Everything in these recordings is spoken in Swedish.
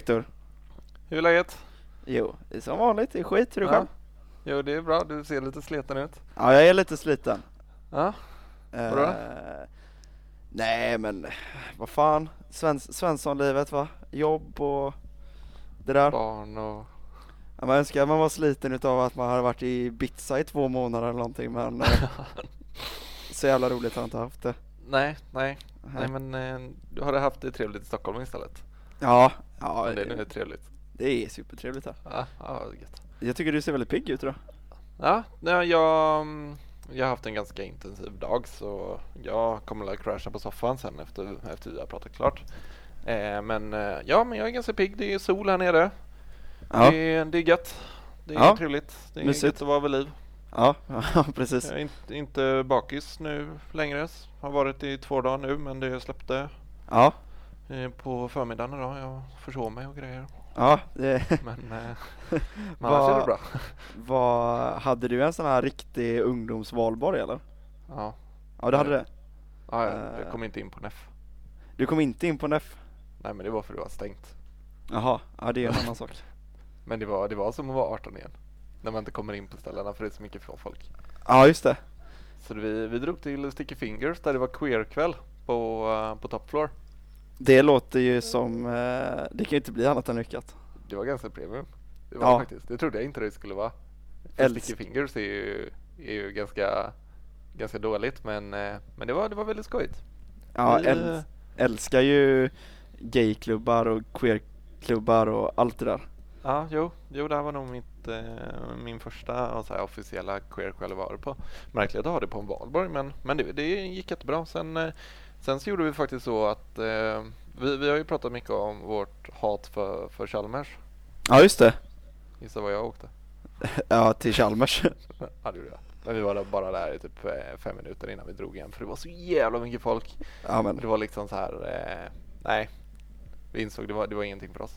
Viktor! Hur är läget? Jo, det är som vanligt. Det är skit. Hur är du Ja. själv? Jo, det är bra. Du ser lite sliten ut. Ja, jag är lite sliten. Ja, Vadå? Eh, nej, men vad fan. Svens Svenssonlivet va? Jobb och det där. barn och... Ja, man önskar man var sliten utav att man hade varit i Ibiza i två månader eller någonting men eh, så jävla roligt har jag inte haft det. nej, nej, nej, Nej. men eh, du har haft det trevligt i Stockholm istället. Ja, ja Men det är det, trevligt. det är supertrevligt här. Ja, ja, gött. Jag tycker du ser väldigt pigg ut idag. Ja, nej, jag, mm, jag har haft en ganska intensiv dag så jag kommer att crasha på soffan sen efter, efter vi har pratat klart. Eh, men eh, ja, men jag är ganska pigg. Det är sol här nere. Ja, Det, är, det är gött. Det är Ja, trevligt. Det är mysigt. gött att vara vid liv. ja, ja precis. Jag är inte, inte bakis nu längre. Har varit i två dagar nu men det släppte Ja, på förmiddagen idag. Jag försov mig och grejer. ja, det, Men, eh, annars är det bra. vad, hade du en sån här riktig ungdomsvalborg eller? Ja, Ja, du hade det. ja jag, Eh. jag kom inte in på NEF. Du kom inte in på NEF? Nej men det var för det var stängt. Jaha, ja det är en annan sak. Men det var, det var som att vara 18 igen. När man inte kommer in på ställena för det är så mycket folk. Ja, just det. Så vi, vi drog till Sticky Fingers där det var queerkväll på, eh, på top floor. Det låter ju som, eh, det kan ju inte bli annat än lyckat. Det var ganska premium. Det var Ja. faktiskt. Det trodde jag inte det skulle vara. Älsk- Sticky Fingers är ju, är ju ganska, ganska dåligt men, eh, men det, var, det var väldigt skojigt. Ja, Vi, äl- eh, älskar ju gayklubbar och queerklubbar och allt det där. Ja, jo, jo det här var nog mitt, eh, min första så här, officiella queerkväll jag varit på. Märkligt att ha det på en valborg men, men det, det gick jättebra. Sen, eh, sen så gjorde vi faktiskt så att eh, vi, vi har ju pratat mycket om vårt hat för, för Chalmers. Ja, just det. Gissa vad jag åkte? Ja, till Chalmers. Ja, det gjorde jag. Men vi var bara där i typ eh, fem minuter innan vi drog igen för det var så jävla mycket folk. Ja, men Det var liksom så här, eh, nej. Vi insåg det var, det var ingenting för oss.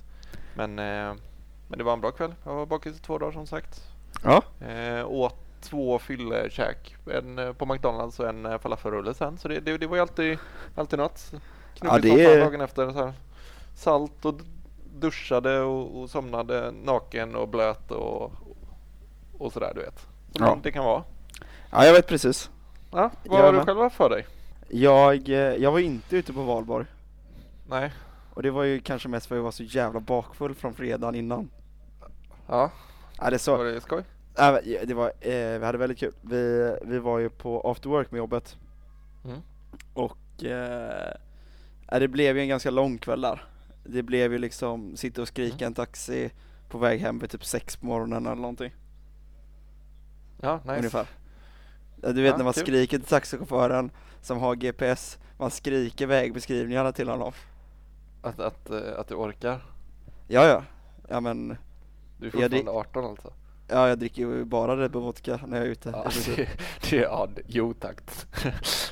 Men, eh, men det var en bra kväll. Jag var bakis i två dagar som sagt. ja, Eh, åt två fyllekäk. En eh, på McDonalds och en eh, falafelrulle sen. Så det, det, det var ju alltid, alltid något. Ja, Knuggis det dagen efter. Så här. Salt och duschade och, och somnade naken och blöt och, och sådär du vet. Som Ja. det kan vara. ja, jag vet precis. Ja, vad Jag har du själv haft för dig? Jag, eh, jag var inte ute på valborg. Nej. Och det var ju kanske mest för att jag var så jävla bakfull från fredagen innan. Ja, Ja, det så. var det skoj? Ja, det var, eh, vi hade väldigt kul. Vi, vi var ju på after work med jobbet Mm. och eh, ja, det blev ju en ganska lång kväll där. Det blev ju liksom sitta och skrika Mm. en taxi på väg hem vid typ sex på morgonen eller någonting. Ja, nice. Ungefär. Du vet Ja, när man kul. skriker till taxichauffören som har GPS, man skriker vägbeskrivningarna till honom. Att, att, eh, att du orkar. Ja, ja. Ja men, Du är Ja, det- fortfarande 18 alltså? Ja jag dricker ju bara Red Bull vodka när jag är ute. Ja, det, det, ja, jo tack.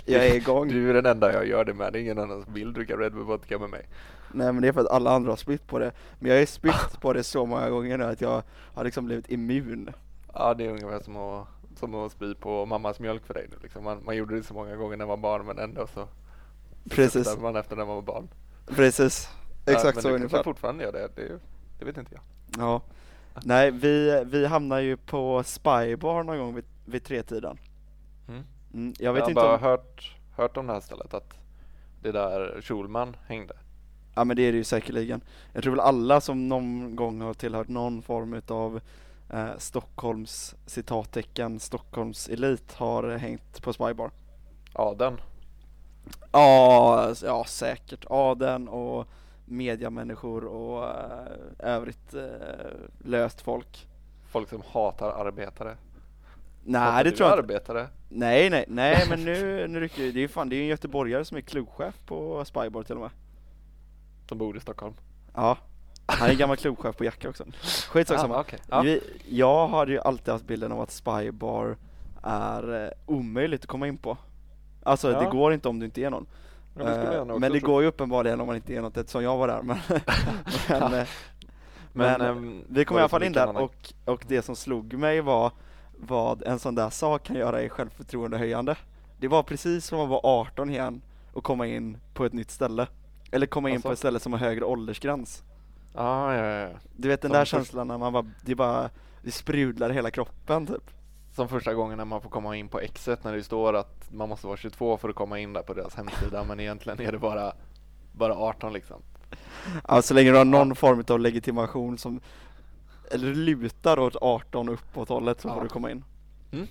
Jag är igång. Du är den enda jag gör det med. Det är ingen annan som vill dricka Red Bull vodka med mig. Nej men det är för att alla andra har spytt på det. Men jag har spytt på det så många gånger nu att jag har liksom blivit immun. Ja, det är ungefär som att, som att spy på mammas mjölk för dig nu liksom. man, man gjorde det så många gånger när man var barn men ändå så Precis, suktar man efter när man var barn. precis. Ja, Exakt men så du ungefär. kanske fortfarande gör det. det. Det vet inte jag. Ja. Nej, vi, vi hamnar ju på Spybar någon gång vid, vid tretiden. Mm. Mm, jag vet jag har inte bara om, hört, hört om det här stället att det där Schulman hängde. ja men det är det ju säkerligen. Jag tror väl alla som någon gång har tillhört någon form utav eh, Stockholms citattecken Stockholms elit har hängt på Spybar. Aden. Ja, ja säkert. Aden och mediamänniskor och eh, övrigt eh, löst folk. Folk som hatar arbetare. Nej Hatar det tror jag inte. arbetare? Nej nej nej men nu, nu rycker det, det är ju fan, det är en göteborgare som är klubbchef på Spybar till och med. Som bor i Stockholm. Ja, han är gammal klubbchef på Jacka också. Skitsak Ah, samma. Ja. Vi, jag hade ju alltid haft bilden av att Spybar är eh, omöjligt att komma in på. Alltså Ja. det går inte om du inte är någon. Ja, det Eh, men det tro. går ju uppenbarligen om man inte är något eftersom jag var där. Men, men, eh, Men, men ehm, vi kom i alla fall in där och, och det som slog mig var vad en sån där sak kan göra i självförtroendehöjande. Det var precis som att vara 18 igen och komma in på ett nytt ställe. Eller komma in Alltså? på ett ställe som har högre åldersgräns. Ja, ja, ja. Du vet den Som där känslan när man bara, det bara, det sprudlar i hela kroppen typ. Som första gången när man får komma in på Exet när det står att man måste vara 22 för att komma in där på deras hemsida men egentligen är det bara, bara 18 liksom. Ja, så länge du har någon form av legitimation som, eller lutar åt 18 uppåt hållet så Ja. får du komma in. Mm.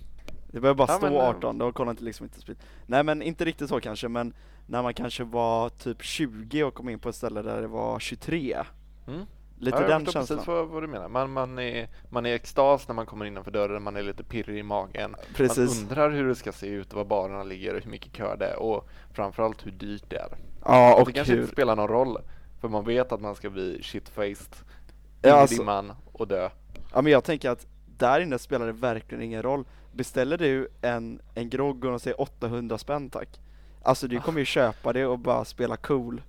Det behöver bara Ja, stå men, eh, 18, då kollar inte liksom inte sprit. Nej men inte riktigt så kanske, men när man kanske var typ 20 och kom in på ett ställe där det var 23. Mm. Lite ja, jag den känslan. precis vad, vad du menar. Man, man, är, man är i extas när man kommer innanför dörren, man är lite pirrig i magen. Man Precis. undrar hur det ska se ut var barerna ligger och hur mycket kö det är och framförallt hur dyrt det är. Ja Och och det kanske hur, inte spelar någon roll för man vet att man ska bli shitfaced Ja, alltså- i dimman och dö. ja men jag tänker att där inne spelar det verkligen ingen roll. Beställer du en, en grogg och de säger 800 spänn tack. Alltså du kommer ju köpa det och bara spela cool.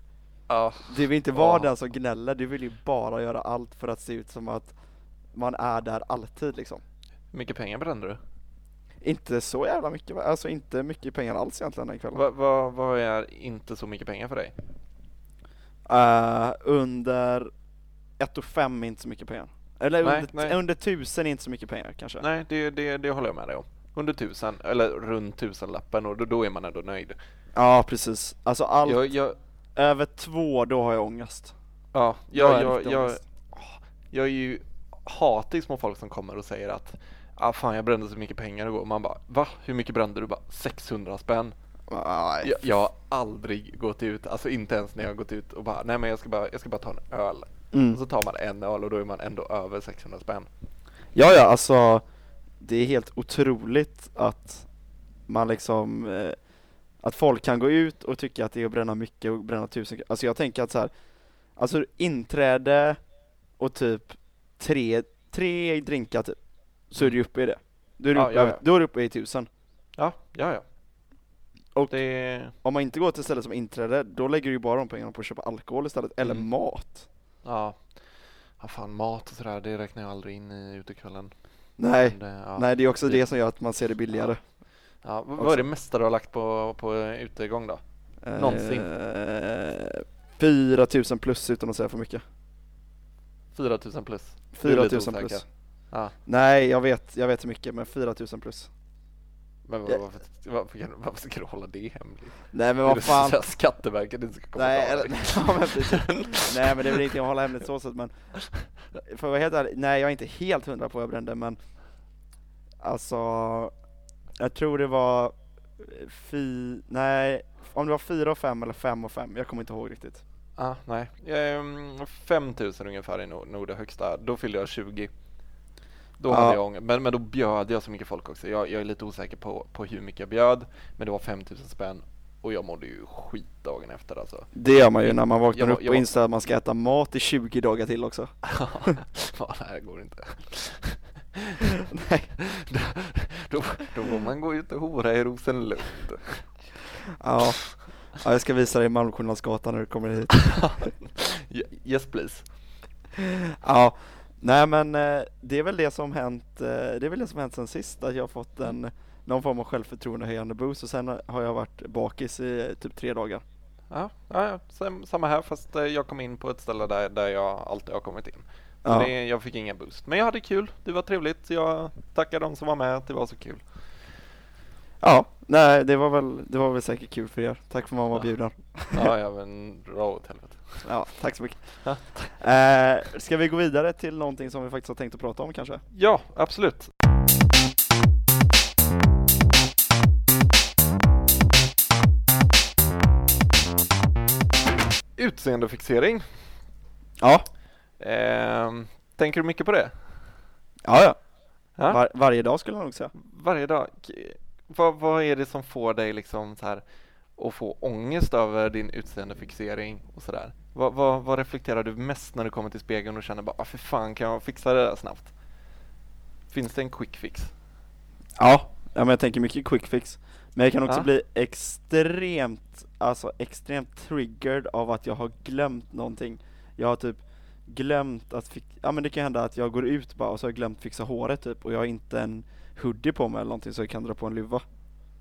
Ja, Du vill inte vara Ja. den som gnäller, du vill ju bara göra allt för att se ut som att man är där alltid liksom. hur mycket pengar brände du? Inte så jävla mycket, va? alltså inte mycket pengar alls egentligen den kvällen. Vad va, vad är inte så mycket pengar för dig? Eh, under 1 och 5 är inte så mycket pengar. Eller Nej, under, nej. under 1000 är inte så mycket pengar kanske. Nej, det, det, det håller jag med dig om. Under tusen, eller runt tusenlappen och då, då är man ändå nöjd. Ja precis, alltså allt Jag, jag, över två då har jag ångest. ja, jag, jag, jag, ångest. jag är ju hatig små folk som kommer och säger att ah, fan jag brände så mycket pengar igår. Man bara va? Hur mycket brände du? Bara 600 spänn. Nej. Jag, jag har aldrig gått ut, alltså inte ens när jag har gått ut och bara nej men jag ska bara, jag ska bara ta en öl. Mm. Och så tar man en öl och då är man ändå över 600 spänn. Ja ja, alltså det är helt otroligt att man liksom eh, att folk kan gå ut och tycka att det är att bränna mycket och bränna tusen kr- Alltså jag tänker att så här, alltså inträde och typ tre, tre drinkar typ, så är du uppe i det. Då är du, Ja, uppe, ja, ja. Då är du uppe i tusen. Ja, ja, ja. Och- det, Om man inte går till stället som inträde, då lägger du ju bara de pengarna på att köpa alkohol istället, eller Mm. mat. ja. Ja fan mat och sådär, det räknar jag aldrig in i utekvällen. Nej, det, ja. nej det är också det- det som gör att man ser det billigare. Ja, vad också. är det mesta du har lagt på, på utegång då? Någonsin. Eh, 4000 plus utan att säga för mycket. 4000 plus? Du är lite 4000 plus. Ja, Nej, jag vet, jag vet hur mycket, men 4000 plus. men varför, varför, varför ska du hålla det hemligt? Nej men vad det fan. att Skatteverket inte ska komma Nej, eller, dig? ja, men precis. nej men det är väl ingenting att hålla hemligt så sett men För att vara helt ärlig, nej jag är inte helt hundra på vad jag brände men Alltså Jag tror det var fi, nej om det var fyra och fem eller fem och fem, jag kommer inte ihåg riktigt Ah, nej. Ehm, 5000 ungefär är nog, nog det högsta. Då fyllde jag 20. Då Ja. hade jag ångest. Men, men då bjöd jag så mycket folk också. Jag, jag är lite osäker på, på hur mycket jag bjöd. Men det var 5000 spänn. Och jag mådde ju skit dagen efter alltså. Det gör man ju när man vaknar Jag upp jag och inser att man ska äta mat i 20 dagar till också ja, det här går inte. Nej. då, då, då får man gå ut och hora i Rosenlund. Ja, ja jag ska visa dig Malmskillnadsgatan när du kommer hit Ye- yes please. Ja, nej men eh, det är väl det som hänt, eh, det är väl det som hänt sen sist, att jag har fått en, någon form av självförtroendehöjande boost och sen har jag varit bakis i eh, typ tre dagar. Ja, ja, ja, sam- samma här fast jag kom in på ett ställe där, där jag alltid har kommit in. Ja. det, jag fick ingen boost. Men jag hade kul, det var trevligt. Jag tackar de som var med, det var så kul. Ja, nej det var väl, det var väl säkert kul för er. Tack för att man var Ja. bjuden. Ja, ja men dra åt helvete. Ja, tack så mycket. Eh, ska vi gå vidare till någonting som vi faktiskt har tänkt att prata om kanske? Ja, absolut. Utseendefixering. Ja, tänker du mycket på det? ja, ja. Var, varje dag skulle jag nog säga. Varje dag? Vad, vad är det som får dig liksom så här att få ångest över din utseendefixering och sådär? Vad, vad, vad reflekterar du mest när du kommer till spegeln och känner bara ah, för fan kan jag fixa det där snabbt? Finns det en quick fix? Ja, ja men jag tänker mycket quick fix. Men jag kan också Ja. bli extremt, alltså extremt triggered av att jag har glömt någonting. Jag har typ glömt att fix, ja men det kan hända att jag går ut bara och så har jag glömt fixa håret typ och jag har inte en hoodie på mig eller någonting så jag kan dra på en luva.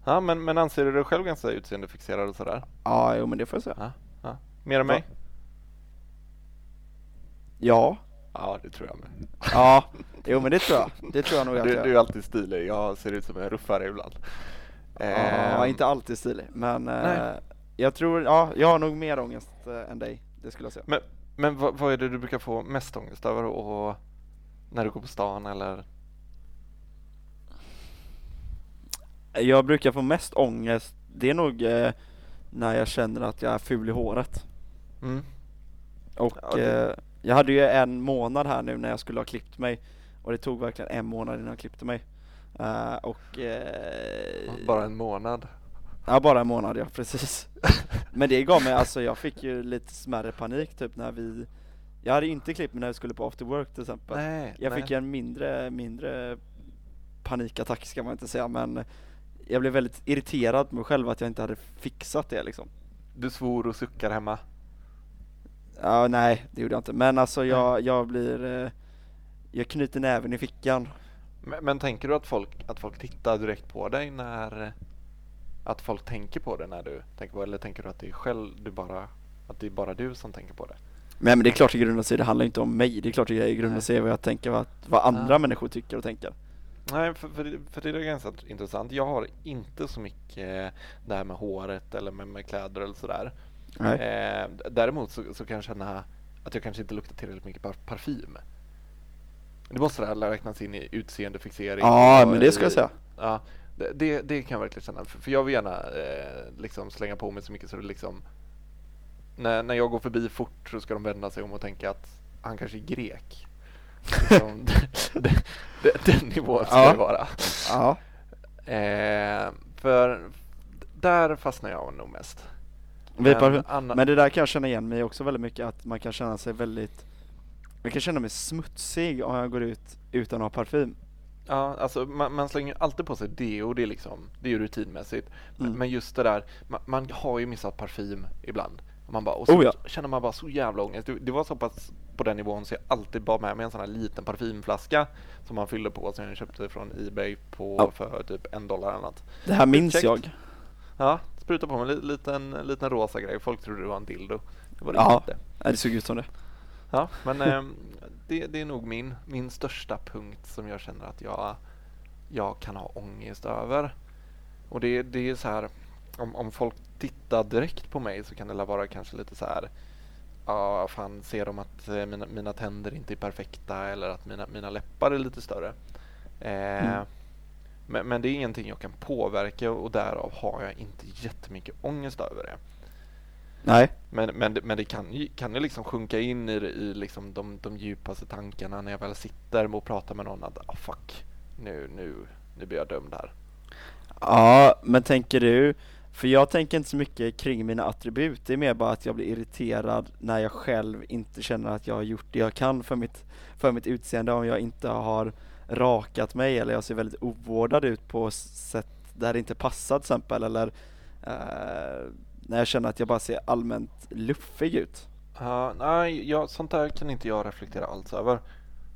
Ja, men, men anser du dig själv ganska utseendefixerad och sådär? Ja, jo men det får jag säga. Ja, ja. Mer än mig? Ja, Ja, det tror jag med. ja, jo men det tror jag. Det tror jag nog att Du, jag du är alltid stilig. Jag ser ut som en ruffare ibland. Ja, Ehm, inte alltid stilig, men eh, Nej. jag tror, ja, jag har nog mer ångest eh, än dig, det skulle jag säga. Men, men vad, vad är det du brukar få mest ångest över och när du går på stan eller? Jag brukar få mest ångest, det är nog eh, när jag känner att jag är ful i håret. Mm. Och Ja, det- eh, jag hade ju en månad här nu när jag skulle ha klippt mig och det tog verkligen en månad innan jag klippte mig. Eh, och eh, Bara en månad. Ja bara en månad ja, precis. Men det gav mig, alltså jag fick ju lite smärre panik typ när vi Jag hade inte klippt mig när vi skulle på after work till exempel. Nej, jag nej. fick en mindre, mindre panikattack ska man inte säga men jag blev väldigt irriterad på mig själv att jag inte hade fixat det liksom. Du svor och suckar hemma. Ja, nej det gjorde jag inte men alltså jag, jag blir eh, Jag knyter näven i fickan. Men, men tänker du att folk, att folk tittar direkt på dig när att folk tänker på det när du tänker på det eller tänker du att det är själv du bara att det är bara du som tänker på det? Men, men det är klart i grunden sig, det handlar inte om mig. Det är klart det i grunden Nej. sig vad jag tänker, vad, vad andra Ah. människor tycker och tänker. Nej, för, för, det- för det är ganska intressant. Jag har inte så mycket det här med håret eller med, med kläder eller sådär. Nej. Eh, däremot så, så kan jag känna att jag kanske inte luktar tillräckligt mycket par parfym. Det måste det räknas in i utseendefixering. Ja, men det i- ska jag säga. Ja, det, det, kan jag verkligen känna. För, för jag vill gärna eh, liksom slänga på mig så mycket så det liksom när, när jag går förbi fort så ska de vända sig om och tänka att han kanske är grek. Liksom, den, den, den nivån ska Ja. det vara. Ja. Eh, för där fastnar jag nog mest. Men parfym. anna- Men det där kan jag känna igen mig också väldigt mycket, att man kan känna sig väldigt Jag kan känna mig smutsig om jag går ut utan att ha parfym. Ja, alltså man, man slänger alltid på sig deo, det är liksom, det är ju rutinmässigt. Men- Mm. Men just det där, man, man har ju missat parfym ibland. Och, man bara, och så Oh ja. känner man bara så jävla ångest. Det, det var så pass på den nivån så jag alltid bar med mig en sån här liten parfymflaska som man fyllde på som jag köpte från Ebay på Ja. för typ en dollar eller något. Det här minns Utcheckt. jag. Ja, spruta på mig en li- liten, liten rosa grej. Folk trodde det var en dildo. Det var det Ja. inte. Ja, det såg ut som det. Ja, men ehm, det, det är nog min, min största punkt som jag känner att jag, jag kan ha ångest över. Och det, det är så här, om, om folk tittar direkt på mig så kan det vara kanske lite så här, ja fan ser de att eh, mina, mina tänder inte är perfekta eller att mina, mina läppar är lite större. Eh, Mm. men, men det är ingenting jag kan påverka och därav har jag inte jättemycket ångest över det. Nej. Men, men, men det kan ju, kan ju liksom sjunka in i, i liksom de, de djupaste tankarna när jag väl sitter och pratar med någon att ah, fuck, nu, nu, nu blir jag dömd här. Ja, men tänker du, för jag tänker inte så mycket kring mina attribut, det är mer bara att jag blir irriterad när jag själv inte känner att jag har gjort det jag kan för mitt, för mitt utseende, om jag inte har rakat mig eller jag ser väldigt ovårdad ut på sätt där det inte passar till exempel, eller eh, när jag känner att jag bara ser allmänt luffig ut. Ja, nej, jag, sånt där kan inte jag reflektera alls över.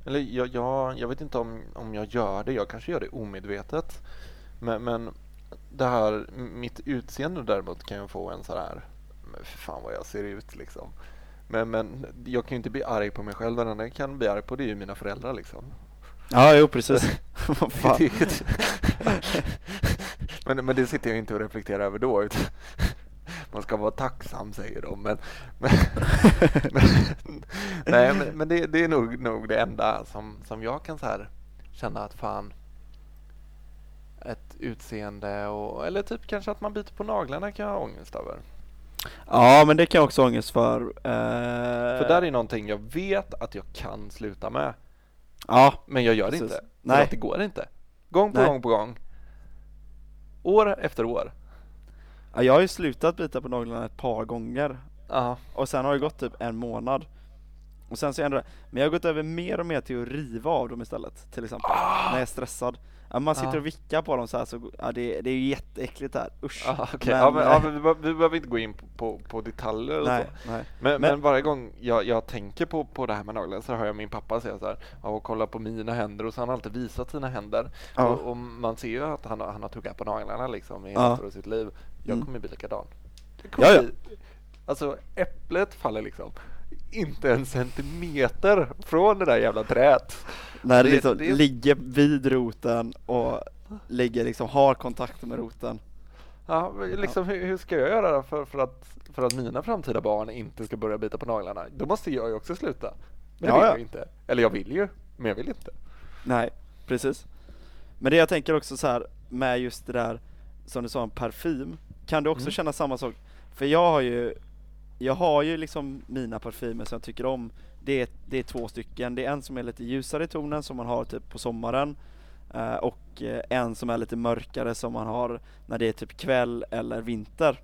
Eller jag, jag, jag vet inte om, om jag gör det, jag kanske gör det omedvetet. Men, men det här, mitt utseende däremot kan jag få en så här, men för fan vad jag ser ut liksom. Men, men jag kan ju inte bli arg på mig själv, den enda jag kan bli arg på det är ju mina föräldrar liksom. Ja, jo precis. Vad fan. Det- men, men det sitter jag inte och reflekterar över då. Utan man ska vara tacksam säger de. Men, men, men, nej, men, men det, det är nog, nog det enda som, som jag kan så här känna att fan ett utseende och, eller typ kanske att man biter på naglarna kan jag ha ångest över. Ja, men det kan jag också ha ångest för. eh, För där är någonting jag vet att jag kan sluta med. Ja, Men jag gör det Precis. inte. För Nej. att det går inte. Gång på Nej. gång på gång. År efter år. Ja, jag har ju slutat bita på naglarna ett par gånger Ja. och sen har det gått typ en månad och sen så ändrar men jag har gått över mer och mer till att riva av dem istället till exempel när jag är stressad ja, man sitter Ah. och vickar på dem så här så, ja det, det är ju jätteäckligt här, usch Ja, okej. Men, ja, men, eh, ja, men vi, behöver- vi behöver inte gå in på, på, på detaljer och nej, så. nej. Men, men, varje gång jag, jag tänker på, på det här med naglar så hör jag min pappa säga så här, och kolla på mina händer och så har han alltid visat sina händer. Och, och man ser ju att han, har- han har tuggat på naglarna liksom i av sitt liv. Jag Mm. kommer bli likadan. Kommer Ja, ja. Bli, Alltså äpplet faller liksom inte en centimeter från det där jävla träet. När det, Det- liksom det- ligger vid roten och ligger liksom, har kontakt med roten. Ja, liksom, hur, hur ska jag göra för, för, att, för att mina framtida barn inte ska börja bita på naglarna? Då måste jag ju också sluta. Men det vill ja. jag inte. Eller jag vill ju, men jag vill inte. Nej, precis. Men det jag tänker också så här med just det där som du sa om parfym, kan du också Mm. känna samma sak? För jag har ju, jag har ju liksom mina parfymer som jag tycker om. Det är, det är två stycken. Det är en som är lite ljusare i tonen som man har typ på sommaren eh, och eh, en som är lite mörkare som man har när det är typ kväll eller vinter.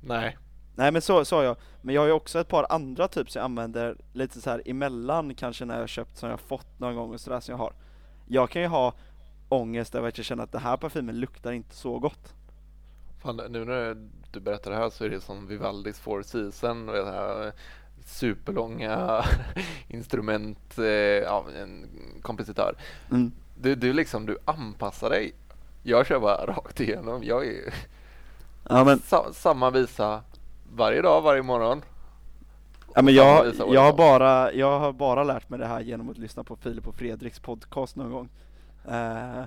Nej. Nej men så, har jag, men jag har ju också ett par andra typ som jag använder lite så här emellan kanske när jag köpt som jag har fått någon gång och sådär som jag har. Jag kan ju ha ångest över att jag känner att den här parfymen luktar inte så gott. Fan, nu när du berättar det här så är det som Vivaldis Four Season och det här superlånga instrument, eh, ja, en kompositör. Mm. Du, du liksom, du anpassar dig. Jag kör bara rakt igenom. Jag är Ja men, sa, samma visa varje dag, varje morgon. ja, men jag, jag, har bara, jag har bara lärt mig det här genom att lyssna på Filip och Fredriks podcast någon gång. Eh,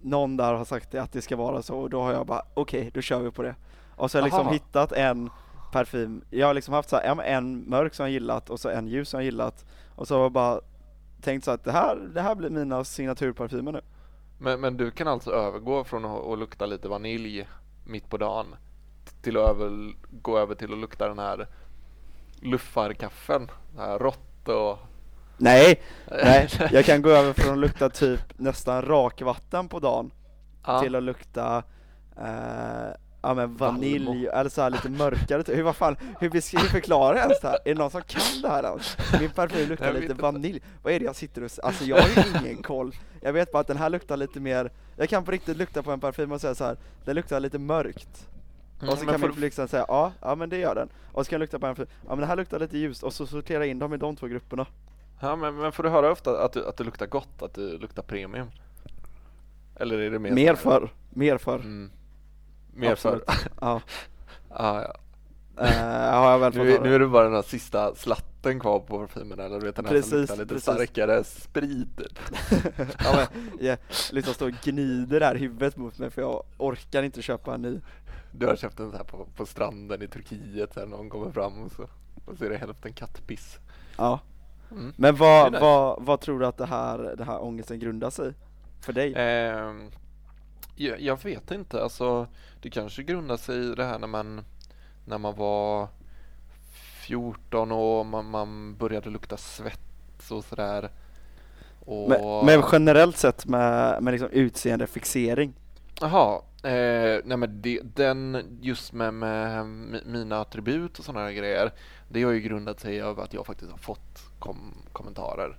någon där har sagt att det ska vara så och då har jag bara okej, då kör vi på det. Och så har jag liksom Aha. hittat en parfym, jag har liksom haft så här, en mörk som jag gillat och så en ljus som jag gillat och så har jag bara tänkt så att det här, det här blir mina signaturparfymer nu. Men, men du kan alltså övergå från att, att lukta lite vanilj mitt på dagen till att över, gå över till att lukta den här luffarkaffen, den här rått och... Nej, nej, jag kan gå över från att lukta typ nästan rakvatten på dagen Ja. till att lukta eh, ja men vanilj Valmo. eller så här lite mörkare typ. hur, vad fan, hur, hur förklarar jag ens det här? Är det någon som kan det här ens? Min parfym luktar lite inte. vanilj, vad är det jag sitter och, alltså jag har ju ingen koll Jag vet bara att den här luktar lite mer, jag kan på riktigt lukta på en parfym och säga så här. den luktar lite mörkt Mm, och så kan min du- liksom säga ja, ja men det gör den Och så kan jag lukta på en parfym, ja men den här luktar lite ljust och så sortera in dem i de två grupperna Ja, men, men får du höra ofta att du, att du luktar gott, att du luktar premium? Eller är det mer Mer för, mer för, Mm. Mer för? Absolut. ja ah, ja. Eh, väl fått Nu, nu är det bara den här sista slatten kvar på parfymen eller du vet den här som Precis, luktar lite precis. starkare sprit ja, men, jag liksom står och gnider det här huvudet mot mig för jag orkar inte köpa en ny. Du har köpt den så här på, på stranden i Turkiet här, någon kommer fram och så, och så är det hälften kattpiss. Ja. Mm. Men vad, nice. vad, vad tror du att det här, det här ångesten grundar sig? För dig? Ehm, jag, jag vet inte, alltså det kanske grundar sig i det här när man, när man var 14 och man, man började lukta svett och sådär. Och... Men, men generellt sett med, med liksom utseendefixering? Jaha, eh, nej men det, den just med, med mi- mina attribut och sådana grejer, det har ju grundat sig över att jag faktiskt har fått kom, kommentarer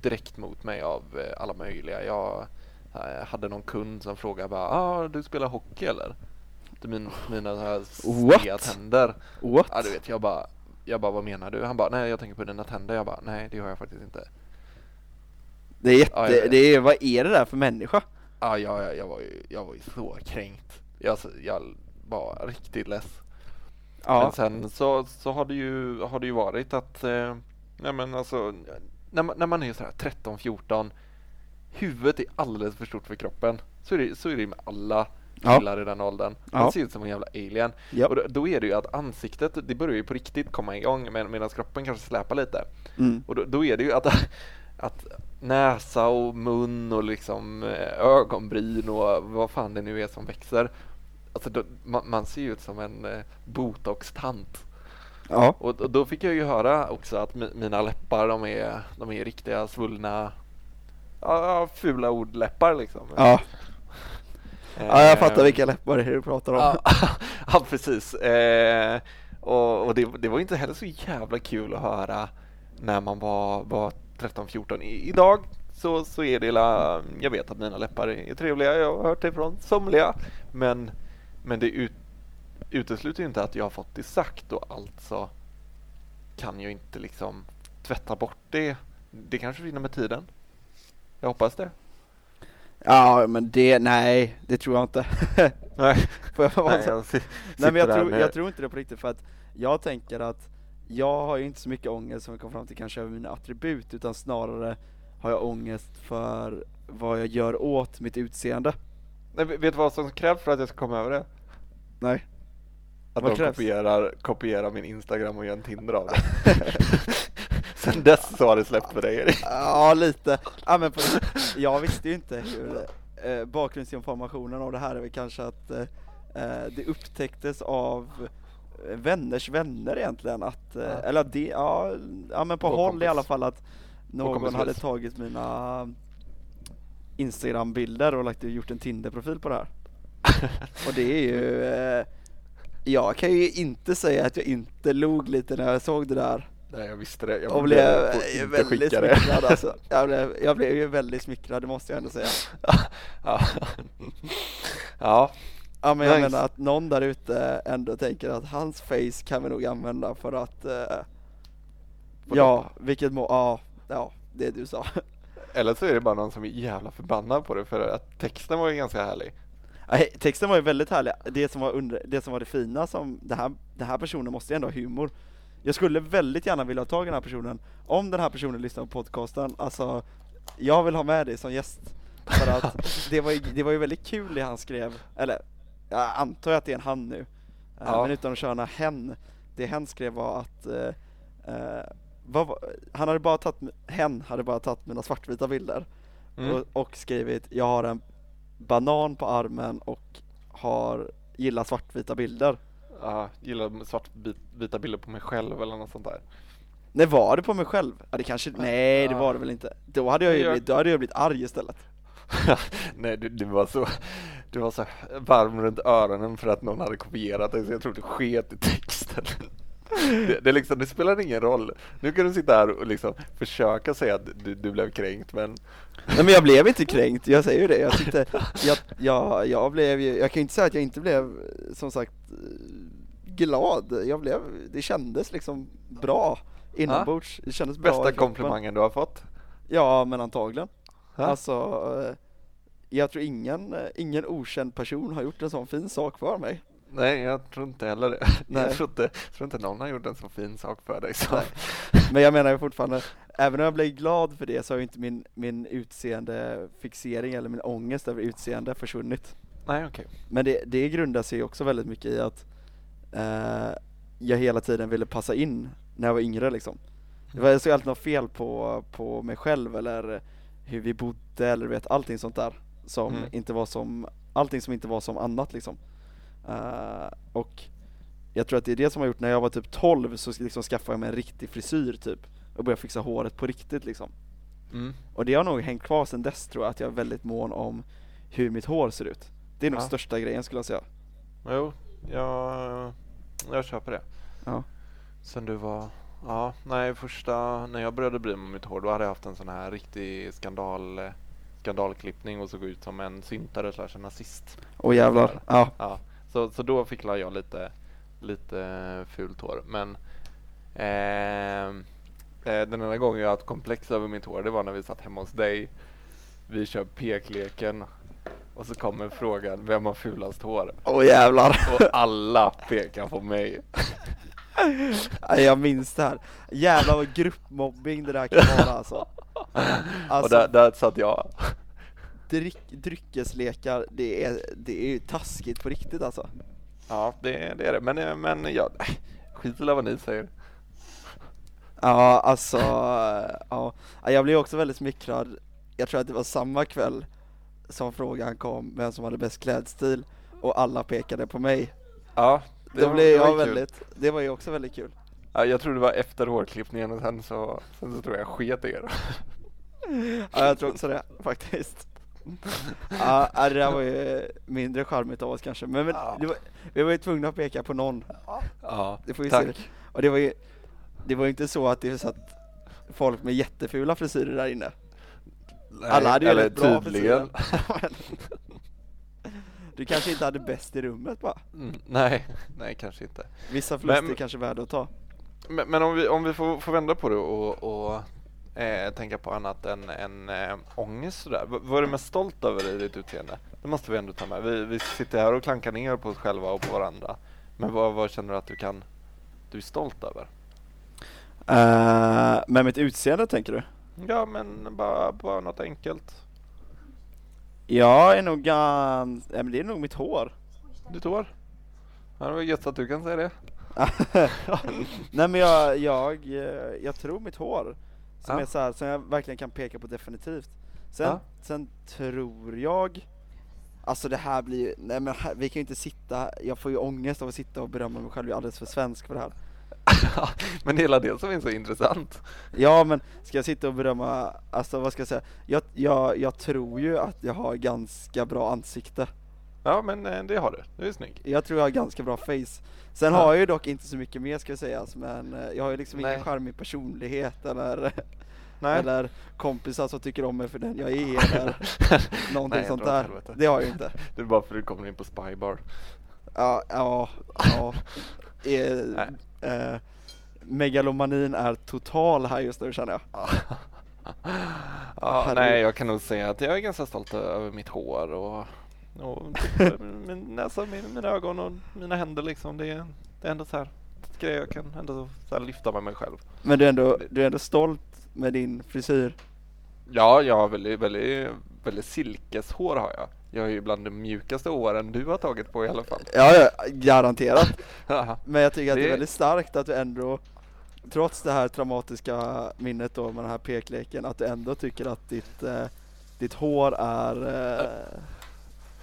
direkt mot mig av eh, alla möjliga. Jag eh, hade någon kund som frågade bara, ah, du spelar hockey eller? Det min, mina här tänder. What? Ja du vet, jag bara, jag bara, vad menar du? Han bara, nej jag tänker på dina tänder. Jag bara, nej det har jag faktiskt inte. Det är jätte, Ja, jag det är, vad är det där för människa? Ja, jag, jag, jag, var, ju, jag var ju så kränkt. Jag, jag var riktigt less. Men Ja, sen så, så har, det ju, har det ju varit att, eh, nej men alltså, när man, när man är sådär 13-14, huvudet är alldeles för stort för kroppen. Så är det, så är det med alla Ja. killar i den åldern. Ja. Man ser ut som en jävla alien. ja. Och då, då är det ju att ansiktet, det börjar ju på riktigt komma igång med, medan kroppen kanske släpar lite. Mm. Och då, då är det ju att, att näsa och mun och liksom eh, ögonbryn och vad fan det nu är som växer. Alltså då, man, man ser ju ut som en eh, botox-tant. ja. Och, och då fick jag ju höra också att mi, mina läppar de är, de är riktiga svullna, ja, fula ordläppar liksom. Ja. ja, jag fattar Eh, vilka läppar det är du pratar om. Ja, precis. Eh, och och det, det var inte heller så jävla kul att höra när man var, var 13-14. I, idag så, så är det la, jag vet att mina läppar är trevliga, jag har hört det från somliga. Men, men det ut, utesluter ju inte att jag har fått det sagt och alltså kan jag inte liksom tvätta bort det. Det kanske vinner med tiden. Jag hoppas det. Ja, men det, nej, det tror jag inte. Nej, Får jag nej, jag Nej men jag tror, jag tror inte det på riktigt för att jag tänker att jag har ju inte så mycket ångest som jag kom fram till kanske över mina attribut utan snarare har jag ångest för vad jag gör åt mitt utseende. Nej, vet du vad som krävs för att jag ska komma över det? Nej. Att Vad de krävs? kopierar, kopierar min Instagram och gör en Tinder av det. Sen dess så har det släppt för dig Erik. Ja, lite. Ja, men på, jag visste ju inte hur eh, bakgrundsinformationen av det här är väl kanske att eh, eh, det upptäcktes av eh, vänners vänner egentligen att, eh, Ja. eller det, ja, ja men på Vår håll kompis. i alla fall att någon hade tagit mina Instagram-bilder och lagt, gjort en Tinder-profil på det här. Och det är ju, eh, jag kan ju inte säga att jag inte log lite när jag såg det där Nej jag visste det. Jag blev blev får inte väldigt smickrad alltså. Jag blev, jag blev ju väldigt smickrad, det måste jag ändå säga. ja. ja. Ja men jag Nice. menar att någon där ute ändå tänker att hans face kan vi nog använda för att eh, Ja, vilket må, ja, ja, det du sa. Eller så är det bara någon som är jävla förbannad på det för att texten var ju ganska härlig. Nej, texten var ju väldigt härlig. Det som var, under, det, som var det fina som, det här, den här personen måste ju ändå ha humor. Jag skulle väldigt gärna vilja ha tag i den här personen, om den här personen lyssnar på podcasten, alltså jag vill ha med dig som gäst. För att det var ju, det var ju väldigt kul det han skrev, eller jag antar att det är en han nu, Ja. men utan att köra en hen. Det hen skrev var att eh, eh, vad han hade bara tagit, hen hade bara tagit mina svartvita bilder Mm. och, och skrivit jag har en banan på armen och har gillar svartvita bilder. Ja, gillar svartvita bilder på mig själv eller något sånt där. Nej var det på mig själv? Ja, det kanske, nej det var det väl inte. Då hade jag ju blivit, då hade jag blivit arg istället. Nej, du, du var så du var så varm runt öronen för att någon hade kopierat dig så jag tror du sket i texten. Det, det, liksom, det spelar ingen roll. Nu kan du sitta här och liksom försöka säga att du, du blev kränkt men Nej men jag blev inte kränkt, jag säger ju det. Jag tyckte, jag, jag, jag blev ju, jag kan ju inte säga att jag inte blev som sagt glad. Jag blev, det kändes liksom bra inombords. Det kändes bra bästa komplimangen du har fått. Ja men antagligen. Ja. Alltså, eh, jag tror ingen, ingen okänd person har gjort en sån fin sak för mig. Nej, jag tror inte heller det. Nej. Jag tror inte, jag tror inte någon har gjort en så fin sak för dig. Så. Men jag menar ju fortfarande, även om jag blev glad för det så har ju inte min, min utseendefixering eller min ångest över utseende försvunnit. Nej, okej. Men det, det grundar sig också väldigt mycket i att eh, jag hela tiden ville passa in när jag var yngre liksom. Det var, jag såg alltid något fel på, på mig själv eller hur vi bodde eller vet allting sånt där som Mm. inte var som, allting som inte var som annat liksom. Eh, och jag tror att det är det som har gjort när jag var typ 12 så liksom skaffade jag mig en riktig frisyr typ och började fixa håret på riktigt liksom. Mm. Och det har nog hängt kvar sedan dess tror jag, att jag är väldigt mån om hur mitt hår ser ut. Det är nog Ja. största grejen skulle jag säga. Jo, jag, jag köper det. Ja. Sen du var, ja, nej första, när jag började bry mig om mitt hår då hade jag haft en sån här riktig skandal, skandalklippning och såg ut som en syntare slash en nazist. Åh jävlar. Ja. Ja, så, så då fick jag lite, lite fult hår. Men ehm, eh, den enda gången jag haft komplex över mitt hår det var när vi satt hemma hos dig. Vi kör pekleken och så kommer frågan vem har fulast hår? Åh jävlar. Och alla pekar på mig. Jag minns det här. Jävlar vad gruppmobbing det där kan vara alltså. och Alltså där, där satt jag. Dryck, dryckeslekar, det är, det är ju taskigt på riktigt alltså. Ja, det, det är det. Men, men ja, skit i vad ni säger. Ja, alltså, ja. Jag blev också väldigt smickrad. Jag tror att det var samma kväll som frågan kom, vem som hade bäst klädstil och alla pekade på mig. Ja, Då var- blev var jag kul. väldigt, det var ju också väldigt kul. Ja, jag tror det var efter hårklippningen och sen så, sen så tror jag sket i er. Ja, jag tror också det faktiskt. Ja, det där var ju mindre charmigt av oss kanske, men, men Ja. det var, vi var ju tvungna att peka på någon. Ja, Det får vi tack. se. Och det var ju, det var inte så att det satt folk med jättefula frisyrer där inne. Nej, Alla hade ju eller rätt bra tydligen. frisyrer. Du kanske inte hade bäst i rummet bara. Mm, nej, nej kanske inte. Vissa förluster Men- kanske är värda att ta. Men, men om vi, om vi får, får vända på det och, och eh, tänka på annat än, än eh, ångest sådär. V- vad är du mest stolt över i ditt utseende? Det måste vi ändå ta med. Vi, vi sitter här och klankar ner på oss själva och på varandra. Men vad, vad känner du att du kan du är stolt över? Uh, med mitt utseende tänker du? Ja, men bara, bara något enkelt. Jag är nog ganska, ja, men det är nog mitt hår. Ditt hår? Ja, det var gött att du kan säga det. Nej men jag, jag, jag tror mitt hår, som Ja. är så här, som jag verkligen kan peka på definitivt. Sen, Ja. sen tror jag, alltså det här blir ju, nej men här, vi kan ju inte sitta, jag får ju ångest av att sitta och berömma mig själv, jag är alldeles för svensk för det här. men hela det som är så intressant. Ja men ska jag sitta och berömma, alltså vad ska jag säga, jag, jag, jag tror ju att jag har ganska bra ansikte. Ja, men eh, det har du. Du är snygg. Jag tror jag har ganska bra face. Sen Ja. har jag ju dock inte så mycket mer ska sägas, men eh, jag har ju liksom Nej. ingen charmig personlighet eller, Nej. eller kompisar som tycker om mig för den jag är eller någonting Nej, sånt där. helvete. Det har jag ju inte. Det är bara för att du kommer in på Spybar. Ja, ja, ja. Nej. eh, megalomanin är total här just nu känner jag. Ja, nej, jag kan nog säga att jag är ganska stolt över mitt hår och, och typ, min näsa, min, mina ögon och mina händer liksom. Det är, det är ändå så här grejer jag kan ändå så här lyfta med mig själv. Men du är ändå, du är ändå stolt med din frisyr. Ja, jag har väldigt, väldigt, väldigt silkeshår har jag. Jag är ju bland de mjukaste håren du har tagit på i alla fall. Ja, ja, garanterat. Men jag tycker att det är Det- väldigt starkt att du ändå, trots det här traumatiska minnet då med den här pekleken, att du ändå tycker att ditt, eh, ditt hår är eh,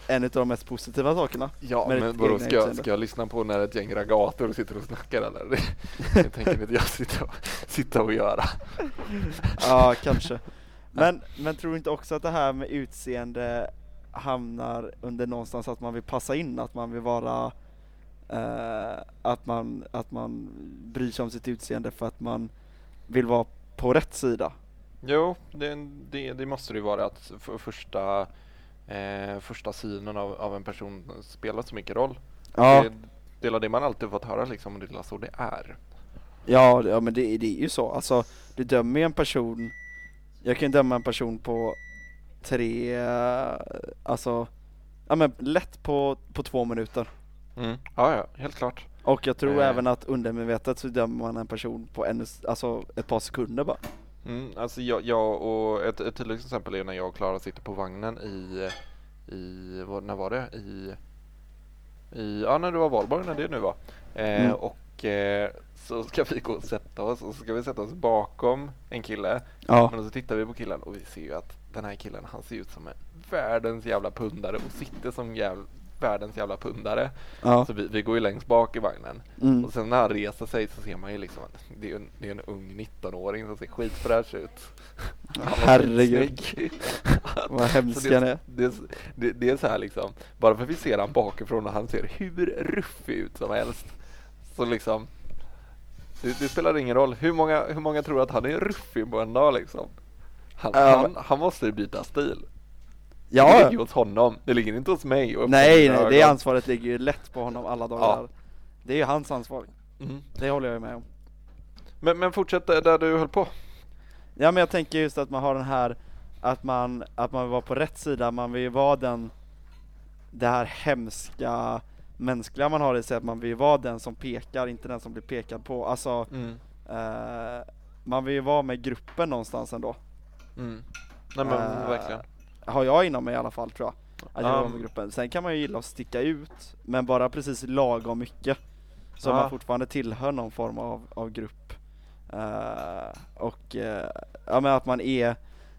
en av de mest positiva sakerna. Ja, men vadå, ska, jag- ska jag lyssna på när ett gäng ragator sitter och snackar eller? Det, det tänker inte jag sitta och, sitta och göra. Ja, kanske. Men, men tror du inte också att det här med utseende hamnar under någonstans att man vill passa in, att man vill vara eh, att, man, att man bryr sig om sitt utseende för att man vill vara på rätt sida? Jo, det, det, det måste det ju vara att för, första, eh, första synen av, av en person spelar så mycket roll. Ja, Det, det är det man alltid fått höra liksom, och det är så det är. ja, ja men det, det är ju så. Alltså, du dömer ju en person, jag kan ju döma en person på tre, eh, alltså, ja men lätt på, på två minuter. Mm. Ja, ja, helt klart. Och jag tror Eh. även att undermedvetet så dömer man en person på en, alltså ett par sekunder bara. Mm, alltså jag, jag och ett, ett tydligt exempel är när jag och Klara sitter på vagnen i, i vad, när var det? I, i ja när det var valborg, när det nu var. Eh, Mm. Och eh, så ska vi gå och sätta oss och så ska vi sätta oss bakom en kille. Ja. Men så tittar vi på killen och vi ser ju att den här killen han ser ut som en världens jävla pundare och sitter som jäv, världens jävla pundare. Ja. Så vi, vi går ju längst bak i vagnen. Mm. Och sen när han reser sig så ser man ju liksom att det är en, det är en ung 19-åring som ser skitfräsch ut. Herregud. Vad hemsk han är. det, det, det är så här liksom, bara för att vi ser han bakifrån och han ser hur ruffig ut som helst. Så liksom, det, det spelar ingen roll. Hur många, hur många tror att han är ruffig på en dag liksom? Han, Ja. han, han måste byta stil. Det Ja, ligger hos honom, det ligger inte hos mig. nej, nej, det ansvaret ligger ju lätt på honom alla dagar. Det är ju hans ansvar. Mm. Det håller jag ju med om. Men, men fortsätt där du höll på. Ja men jag tänker just att man har den här, att man, att man vill vara på rätt sida, man vill ju vara den, det här hemska mänskliga man har i sig, att man vill ju vara den som pekar, inte den som blir pekad på. Alltså, eh, man vill ju vara med gruppen någonstans ändå. Mm. Nej men Eh, verkligen. Har jag inom mig i alla fall tror jag. Att jag med gruppen. Sen kan man ju gilla att sticka ut, men bara precis lagom mycket. Så Ja. man fortfarande tillhör någon form av, av grupp. Eh, och eh, ja men att man är,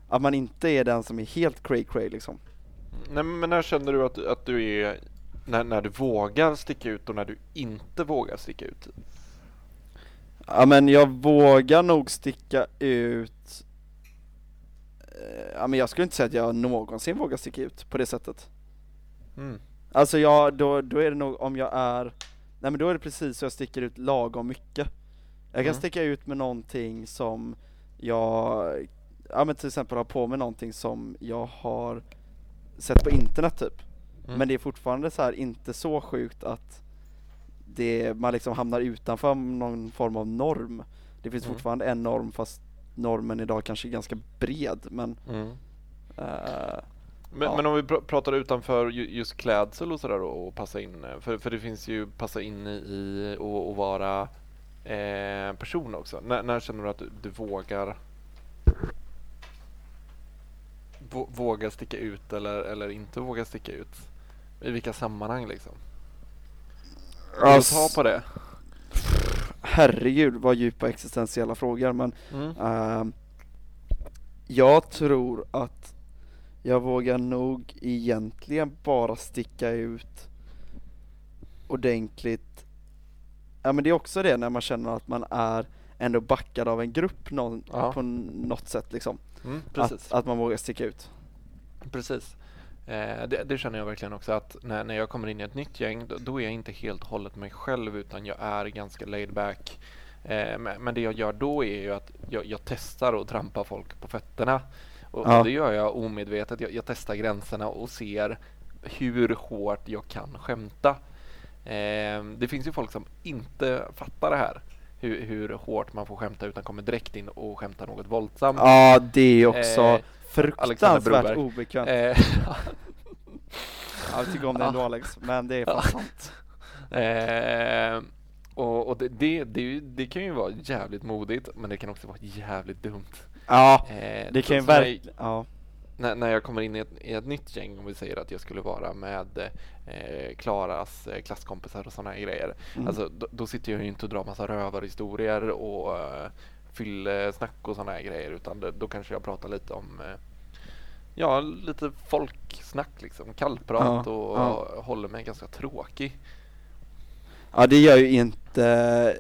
att man inte är den som är helt cray cray liksom. Nej, men när känner du att, att du är, när, när du vågar sticka ut och när du inte vågar sticka ut? Ja men jag vågar nog sticka ut Ja men jag skulle inte säga att jag någonsin vågar sticka ut på det sättet. Mm. Alltså jag, då, då är det nog om jag är, nej men då är det precis så jag sticker ut lagom mycket. Jag kan Mm. sticka ut med någonting som jag, ja men till exempel har på mig någonting som jag har sett på internet typ. Mm. Men det är fortfarande så här inte så sjukt att det, man liksom hamnar utanför någon form av norm. Det finns Mm. fortfarande en norm fast normen idag kanske är ganska bred men Mm. eh, Men, Ja. men om vi pr- pratar utanför ju- just klädsel och sådär och passa in, för, för det finns ju passa in i, och, och vara eh, person också? När, när känner du att du, du vågar vå- vågar sticka ut eller, eller inte vågar sticka ut? I vilka sammanhang liksom? Vill du ta på det? Herregud vad djupa existentiella frågor men Mm. ehm, Jag tror att jag vågar nog egentligen bara sticka ut ordentligt Ja men det är också det när man känner att man är ändå backad av en grupp någon, Ja. på något sätt liksom Mm, precis. att, att man vågar sticka ut Precis. Eh, det, det känner jag verkligen också att när, när jag kommer in i ett nytt gäng då, då är jag inte helt och hållet mig själv utan jag är ganska laid back. Eh, men, men det jag gör då är ju att jag, jag testar och trampar folk på fötterna. Och, Ja. och det gör jag omedvetet. Jag, jag testar gränserna och ser hur hårt jag kan skämta. Eh, det finns ju folk som inte fattar det här. Hur, hur hårt man får skämta utan kommer direkt in och skämtar något våldsamt. Ja det också Eh, fruktansvärt obekvämt Eh, Ja, Jag tycker om det ändå Alex, men det är fan sant Eh, och och det, det, det, det kan ju vara jävligt modigt men det kan också vara jävligt dumt. Ja, Eh, det kan ju verkligen, ja när, när jag kommer in i ett, i ett nytt gäng, om vi säger att jag skulle vara med eh, Klaras eh, klasskompisar och sådana grejer. Mm. Alltså, då, då sitter jag ju inte och drar massa rövarhistorier och uh, fyllesnack och sådana här grejer utan det, då kanske jag pratar lite om eh, Ja, lite folksnack liksom, kallprat Ja, och, ja. och håller mig ganska tråkig. Ja det gör ju inte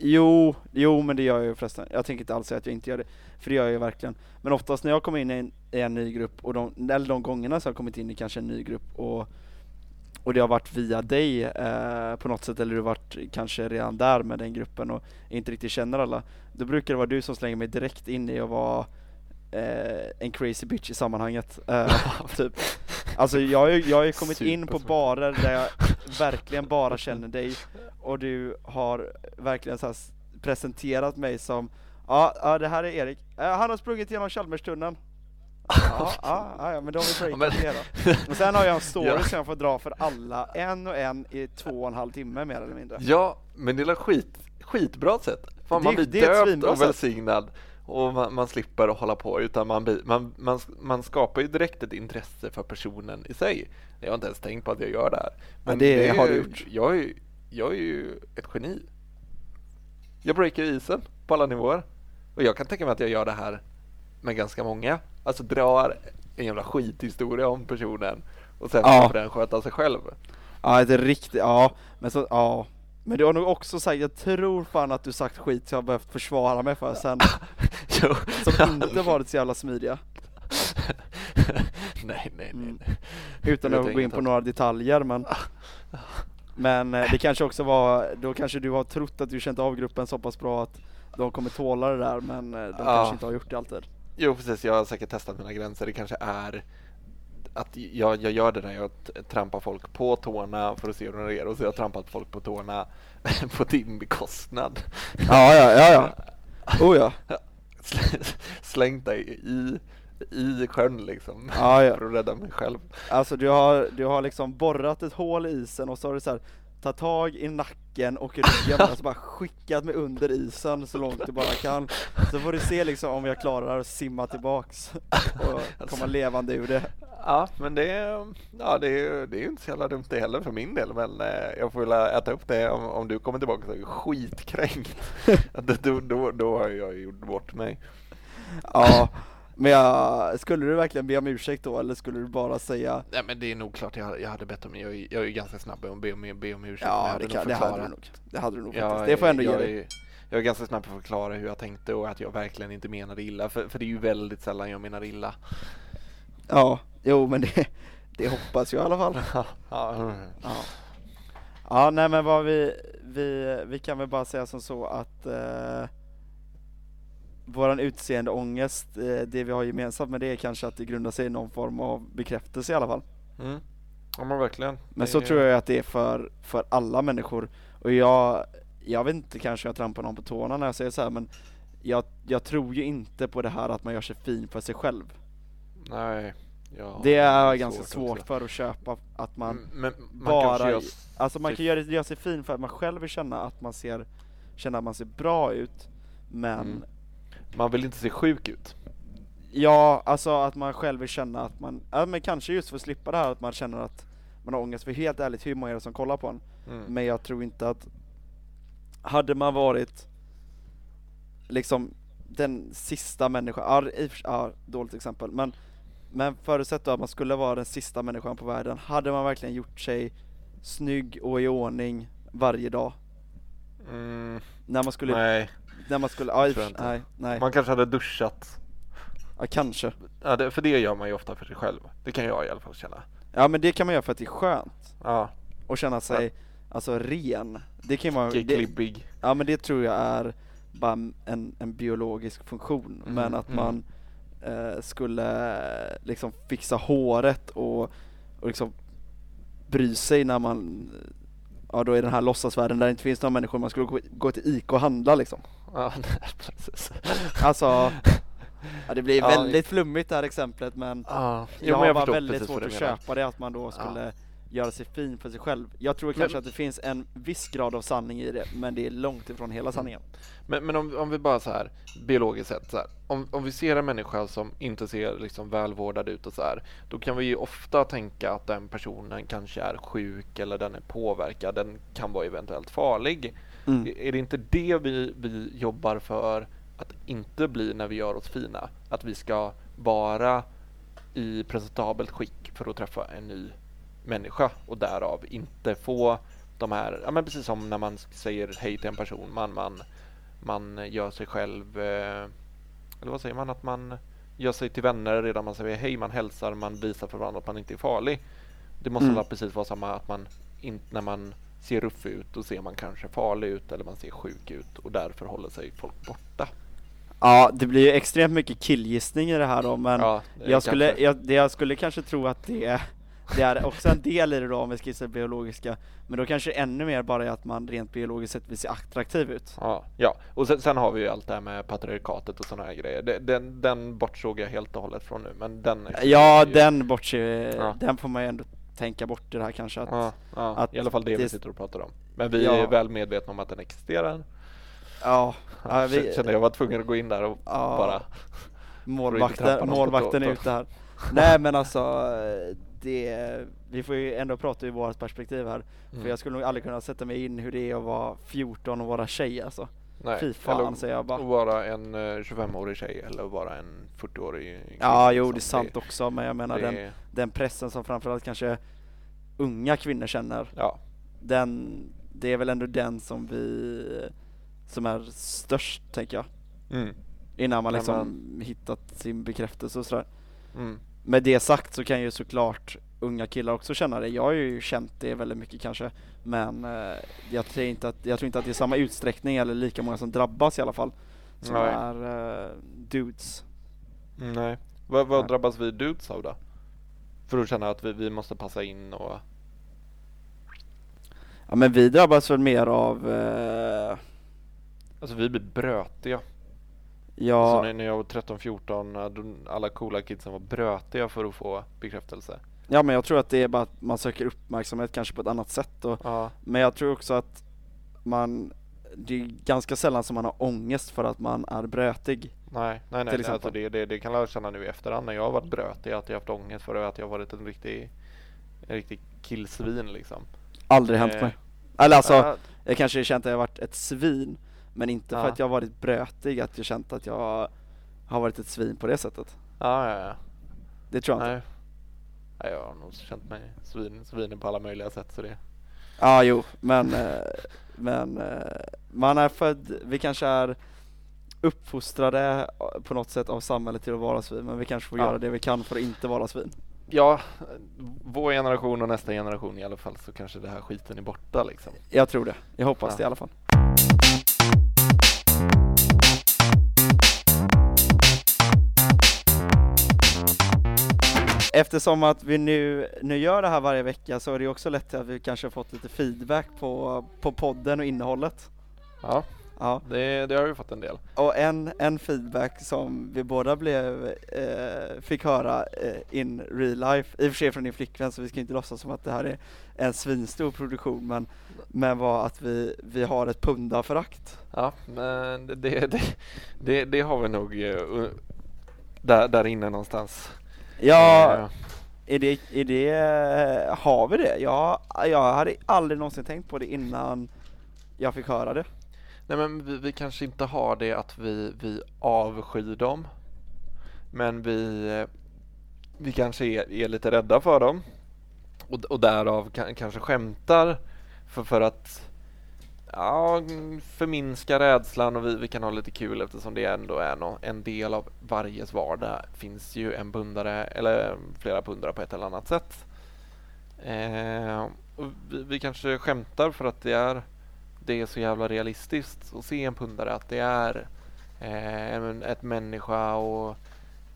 Jo, jo men det gör jag ju förresten. Jag tänker inte alls säga att jag inte gör det. För det gör jag ju verkligen. Men oftast när jag kommer in i en, i en ny grupp, och de, eller de gångerna som jag har kommit in i kanske en ny grupp och, och det har varit via dig eh, på något sätt, eller du har varit kanske redan där med den gruppen och inte riktigt känner alla. Då brukar det vara du som slänger mig direkt in i att vara eh, en crazy bitch i sammanhanget. Eh, typ. Alltså jag har ju jag har kommit in på barer där jag verkligen bara känner dig och du har verkligen så presenterat mig som Ja, ja det här är Erik. Eh, han har sprungit genom Chalmerstunneln. Ja, ja, ja, men då har vi breakat det då. Och sen har jag en story Ja. som jag får dra för alla, en och en i två och en halv timme mer eller mindre. Ja, men det är skit, skitbra sätt. Fan, Det- man blir det döpt och sätt. välsignad och man, man slipper att hålla på utan man, man, man, man skapar ju direkt ett intresse för personen i sig. Jag har inte ens tänkt på att jag gör det här. Men det är har du gjort. Jag är, jag är ju ett geni. Jag breakar isen på alla nivåer. Och jag kan tänka mig att jag gör det här med ganska många. Alltså drar en jävla skithistoria om personen och sen Ja. får den sköta sig själv. Ja, det är riktigt, ja, men så, ja. Men du har nog också sagt, jag tror fan att du sagt skit så jag har behövt försvara mig för sen, Jo. som inte varit så jävla smidiga. nej, nej, nej. Mm. Utan att gå in på några detaljer men Men eh, det kanske också var, då kanske du har trott att du känt av gruppen så pass bra att de kommer tåla det där men eh, de Ja. kanske inte har gjort det alltid. Jo, precis. Jag har säkert testat mina gränser. Det kanske är att jag, jag gör det när jag trampar folk på tårna för att se hur de reagerar och så har jag trampat folk på tårna på din bekostnad. Ja, ja, ja, ja. Oh ja. Sl- Slängt dig i, i sjön liksom Ja, ja. för att rädda mig själv. Alltså du har, du har liksom borrat ett hål i isen och så har du så här tagit tag i nacken och ryggen och så bara skickat mig under isen så långt du bara kan. Så får du se liksom om jag klarar att simma tillbaks och komma levande ur det. Ja, men det, ja, det, är, det är ju inte så jävla dumt det heller för min del. Men eh, jag får väl äta upp det om, om du kommer tillbaka är skitkränkt. då, då, då har jag gjort bort mig. Ja, men jag, skulle du verkligen be om ursäkt då eller skulle du bara säga Nej men det är nog klart jag, jag hade bett om, jag, är- jag är ju ganska snabb med att be om, be om ursäkt. Ja, det, kan, det hade du nog. Det hade du nog Jag faktiskt. Det får jag ändå ge jag dig. är- Jag är ganska snabb på att förklara hur jag tänkte och att jag verkligen inte menade illa. För, för det är ju väldigt sällan jag menar illa. Ja, jo men det, det hoppas jag i alla fall. ja. Ja, ja nej men vad vi, vi, vi kan väl bara säga som så att eh, våran utseendeångest, eh, det vi har gemensamt med det är kanske att det grundar sig i någon form av bekräftelse i alla fall. Mm. Ja men verkligen. Men så är- tror jag att det är för, för alla människor. Och jag, jag vet inte kanske jag trampar någon på tårna när jag säger så här men jag, jag tror ju inte på det här att man gör sig fin för sig själv. Nej. Ja, det är ganska svårt också. för att köpa att man Mm, men man bara, kanske gör alltså man kan göra, göra sig fin för att man själv vill känna att man ser känna att man ser bra ut, men Mm. Man vill inte se sjuk ut. ja, alltså att man själv vill känna att man, ja men kanske just för att slippa det här att man känner att man har ångest, för helt ärligt, hur många är det som kollar på en? Mm. Men jag tror inte att hade man varit liksom den sista människan, ja, ja dåligt exempel, men men förutsatt då att man skulle vara den sista människan på världen, hade man verkligen gjort sig snygg och i ordning varje dag? Mm. När man skulle, Nej, när man skulle, ja, sig- nej, nej, man kanske hade duschat. ja, kanske. Ja, det, för det gör man ju ofta för sig själv. Det kan jag i alla fall känna. Ja men det kan man göra för att det är skönt, Ja, och känna sig alltså ren. Det kan man, det, klibbig. Ja men det tror jag är bara en, en biologisk funktion, Mm, men att mm. man eh, skulle liksom fixa håret och, och liksom bry sig när man, ja då i den här låtsasvärlden där det inte finns några människor, man skulle gå, gå till ICA och handla liksom. Ja, precis. Alltså, ja, det blir Ja, väldigt flummigt det här exemplet men jo, jag men jag var förstår väldigt precis svårt att menar. köpa det, att man då skulle göra sig fin för sig själv. Jag tror kanske att det finns en viss grad av sanning i det, men det är långt ifrån Mm. hela sanningen. Men, men om, om vi bara så här biologiskt sett, så här, om, om vi ser en människa som inte ser liksom välvårdad ut och så här, då kan vi ju ofta tänka att den personen kanske är sjuk eller den är påverkad, den kan vara eventuellt farlig. Mm. Är det inte det vi, vi jobbar för att inte bli när vi gör oss fina? Att vi ska vara i presentabelt skick för att träffa en ny människa och därav inte få de här, ja men precis som när man säger hej till en person, man, man, man gör sig själv, eh, eller vad säger man, att man gör sig till vänner redan man säger hej, man hälsar, man visar för varandra att man inte är farlig. Det måste Mm. vara precis vara samma att man inte, när man ser ruffig ut, då ser man kanske farlig ut eller man ser sjuk ut och därför håller sig folk borta. Ja, det blir ju extremt mycket killgissning i det här då, men Ja, jag, skulle, jag, det jag skulle kanske tro att det, det är också en del i det då om vi det biologiska, men då kanske ännu mer bara är att man rent biologiskt sett vill se attraktiv ut. Ja, ja. och sen, sen har vi ju allt det här med patriarkatet och sådana här grejer. Det, den, den bortsåg jag helt och hållet från nu, men den... Ja, den bortser, Ja. den får man ju ändå tänka bort det här kanske att, Ja, ja, att i alla fall det, vi det- sitter och pratar om. Men vi Ja. är väl medvetna om att den existerar. ja, ja vi, Kände jag var tvungen att gå in där och bara... målvakten, målvakten är ute här. Nej men alltså, det, vi får ju ändå prata ur vårt perspektiv här, Mm. för jag skulle nog aldrig kunna sätta mig in hur det är att vara 14 och vara tjej alltså. Nej, Fy fan eller säger jag bara. vara en eh, 25-årig tjej eller vara en 40-årig kvinna, Ja, jo liksom. det är sant också, men jag menar det, den, det, den pressen som framförallt kanske unga kvinnor känner, Ja, den, det är väl ändå den som vi, som är störst tänker jag. mm, Innan man Ja, liksom hittat sin bekräftelse och sådär. mm, Med det sagt så kan ju såklart unga killar också känna det. Jag har ju känt det väldigt mycket kanske. Men eh, jag, tror inte att, jag tror inte att det är samma utsträckning eller lika många som drabbas i alla fall. Som Nej. är eh, dudes. mm, nej. Vad, vad drabbas vi dudes av då? För att känna att vi, vi måste passa in och... Ja men vi drabbas väl mer av, eh, Alltså vi blir brötiga. ja, Så när, jag var 13-14, eh, alla coola kidsen var brötiga för att få bekräftelse. Ja men jag tror att det är bara att man söker uppmärksamhet kanske på ett annat sätt. Och, Ja, men jag tror också att man, det är ganska sällan som man har ångest för att man är brötig. nej, nej, nej. Nej alltså det, det, det kan jag känna nu i efterhand när jag har varit brötig, att jag har haft ångest för att jag har varit en riktig, en riktig killsvin liksom. Aldrig hänt Eh, mig. Eller alltså, Ja, Jag kanske känt att jag varit ett svin, men inte för Ja. att jag varit brötig, att jag känt att jag har varit ett svin på det sättet. ja, ja, ja. Det tror jag inte. Nej. Jag har nog känt mig svin, svinen på alla möjliga sätt så det... Ja, jo, men, eh, men eh, man är född, vi kanske är uppfostrade på något sätt av samhället till att vara svin, men vi kanske får Ja. göra det vi kan för att inte vara svin. Ja, vår generation och nästa generation i alla fall så kanske det här skiten är borta liksom. Jag tror det, jag hoppas Ja. det i alla fall. Eftersom att vi nu, nu gör det här varje vecka så är det också lätt att vi kanske har fått lite feedback på, på podden och innehållet. Ja, Ja. Det, det har vi fått en del. Och en, en feedback som vi båda blev, eh, fick höra eh, in real life, i och för sig från din flickvän så vi ska inte låtsas som att det här är en svinstor produktion men, men var att vi, vi har ett pundarförakt. Ja, men det, det, det, det har vi nog uh, där, där inne någonstans. Ja, Eh, är det, är det, har vi det? Jag, jag hade aldrig någonsin tänkt på det innan jag fick höra det. Nej men vi, vi kanske inte har det att vi, vi avskyr dem. Men vi, eh, vi kanske är, är lite rädda för dem. Och, och därav kan, kanske skämtar för, för att ja, förminska rädslan och vi, vi kan ha lite kul eftersom det ändå är no, en del av varjes vardag. finns ju en pundare eller flera pundare på ett eller annat sätt. Eh, och vi, vi kanske skämtar för att det är det är så jävla realistiskt att se en pundare att det är eh, en- ett människa och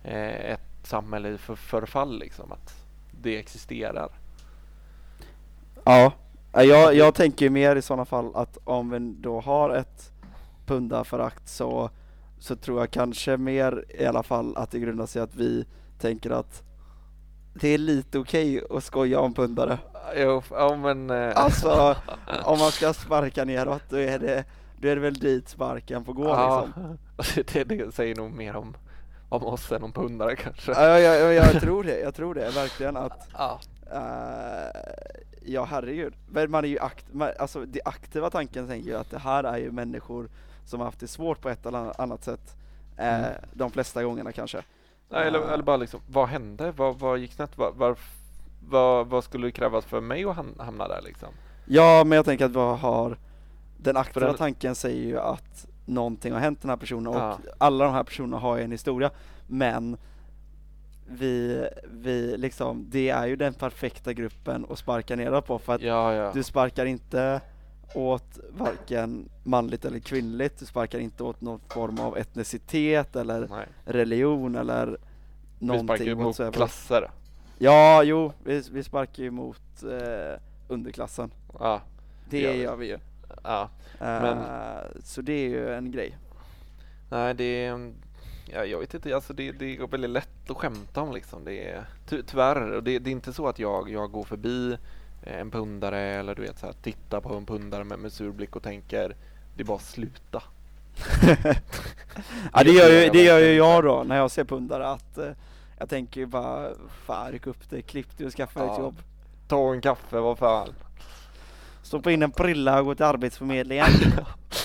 eh, ett samhälle i för, förfall liksom. Att det existerar. Ja, jag, jag tänker mer i sådana fall att om vi då har ett pundarförakt så, så tror jag kanske mer i alla fall att det grundar sig att vi tänker att det är lite okej att skoja om pundare. Jo, ja men... Eh, Alltså, om man ska sparka neråt då är det, då är det väl dit sparken får gå ja, liksom. det, det säger nog mer om, om oss än om pundare kanske. Ja, jag, jag, jag tror det, jag tror det verkligen att Ja. Eh, ja herregud, men man är ju akt man, alltså det aktiva tanken tänker jag att det här är ju människor som har haft det svårt på ett eller annat sätt eh, Mm. de flesta gångerna kanske. Nej, eller, Eh, eller bara liksom, vad hände? Vad, vad gick snett? Vad, var, vad, vad skulle det krävas för mig att ham- hamna där liksom? Ja, men jag tänker att vad har den aktiva den- tanken säger ju att någonting har hänt den här personen och Ja. alla de här personerna har ju en historia men vi, vi liksom, det är ju den perfekta gruppen att sparka neråt på för att Ja, ja. Du sparkar inte åt varken manligt eller kvinnligt, du sparkar inte åt någon form av etnicitet eller Nej. religion eller Vi sparkar någonting ju mot klasser. Ja, jo, vi, vi sparkar ju mot eh, underklassen. Ja, Det gör vi. gör vi ju. ja. Men- Så det är ju en grej. Nej, det är... Ja, jag vet inte, alltså det, det går väldigt lätt att skämta om liksom. Det är, ty, tyvärr, och det, det är inte så att jag, jag går förbi eh, en pundare eller du vet så här, tittar på en pundare med, med sur blick och tänker det är bara sluta. ja, det gör, ju, det gör ju jag då när jag ser pundare att eh, jag tänker ju bara, fan ryck upp dig, klipp dig och skaffa dig ett Ja. jobb. Ta en kaffe, vad fan. Stoppa in en prilla och gå till arbetsförmedlingen.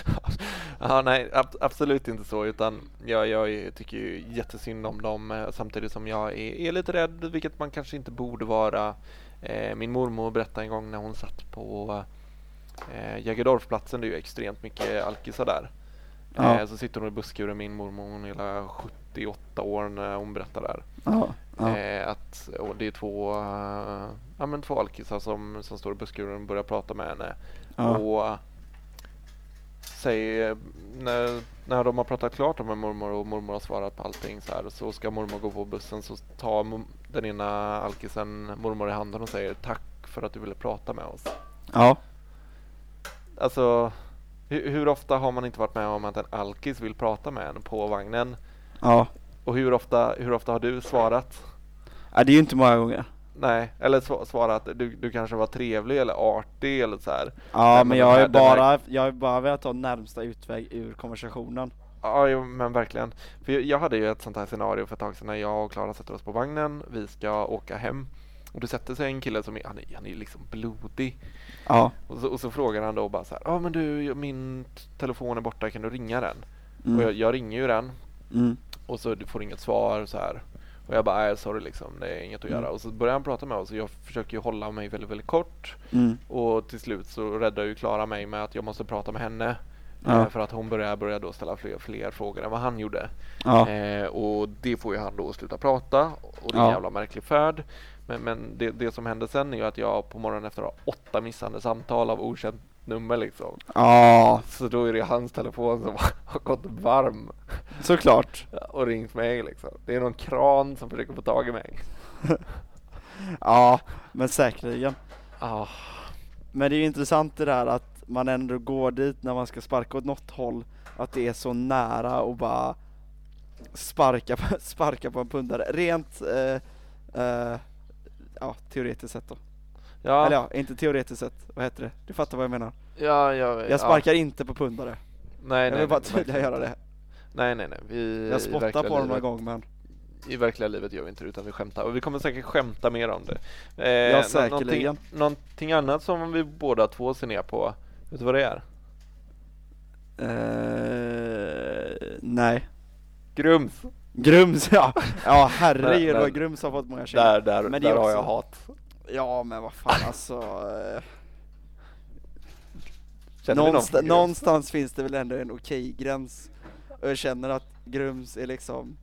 ja, nej, ab absolut inte så utan jag, jag tycker ju jättesynd om dem eh, samtidigt som jag är, är lite rädd, vilket man kanske inte borde vara. Eh, min mormor berättade en gång när hon satt på eh, Jägerdorfplatsen, det är ju extremt mycket alkisar där. Ja. Eh, så sitter hon i busskuren, min mormor, hon är hela 78 år när hon berättar där. ja, ja. Eh, att och det är två, eh, ja, men två alkisar som, som står i busskuren och börjar prata med henne. Och säger, när, när de har pratat klart med mormor och mormor har svarat på allting så här så ska mormor gå på bussen så tar den ena alkisen mormor i handen och säger tack för att du ville prata med oss. ja. Alltså hur, hur ofta har man inte varit med om att en alkis vill prata med en på vagnen? ja. Och hur ofta, hur ofta har du svarat? Ja, det är ju inte många gånger. Nej, eller sva- svarat du, du kanske var trevlig eller artig eller så här. Ja, men, men jag har ju den här- bara, jag har ju bara velat ta närmsta utväg ur konversationen. Ja, jo, men verkligen. För jag, jag hade ju ett sånt här scenario för ett tag sedan när jag och Klara sätter oss på vagnen. Vi ska åka hem. Och det sätter sig en kille som är, han är, han är liksom blodig. Ja. Och så, och så frågar han då bara så här, ja men du, min telefon är borta, kan du ringa den? Mm. Och jag, jag ringer ju den Mm. och så du får inget svar så här. Och jag bara, nej sorry liksom, det är inget att Mm. göra. Och så börjar han prata med oss och jag försöker ju hålla mig väldigt, väldigt kort. Mm. Och till slut så räddar ju Klara mig med att jag måste prata med henne. Ja. Eh, För att hon börjar, börjar då ställa fler, fler frågor än vad han gjorde. Ja. Eh, och det får ju han då sluta prata och det är en Ja. jävla märklig färd. Men, men det, det som hände sen är ju att jag på morgonen efter har åtta missande samtal av okänt nummer liksom. Ja, Så då är det hans telefon som har gått varm såklart. och ringt mig liksom. Det är någon kran som försöker få tag i mig. Ja, men säkerligen. Ah, Men det är ju intressant det där att man ändå går dit när man ska sparka åt något håll, att det är så nära och bara sparka, på- sparka på en pundare. Rent, eh, eh, ja teoretiskt sett då. Ja, Eller ja, inte teoretiskt sett, vad heter det? Du fattar vad jag menar. ja, ja, Jag sparkar inte på pundare. Nej, jag nej, vill bara tydliga göra det. Nej, nej, nej. Vi, Jag spottar på dem någon gång men I verkliga livet gör vi inte det utan vi skämtar och vi kommer säkert skämta mer om det. Eh, Ja, säkerligen. Någonting, någonting annat som vi båda två ser ner på, vet du vad det är? eh, nej. Grums! Grums ja! Ja herregud vad Grums har fått många kängor. Där, där, Men där har jag hat. Ja men vad fan alltså. eh, någonstans, någonstans finns det väl ändå en okej gräns. Och jag känner att Grums är liksom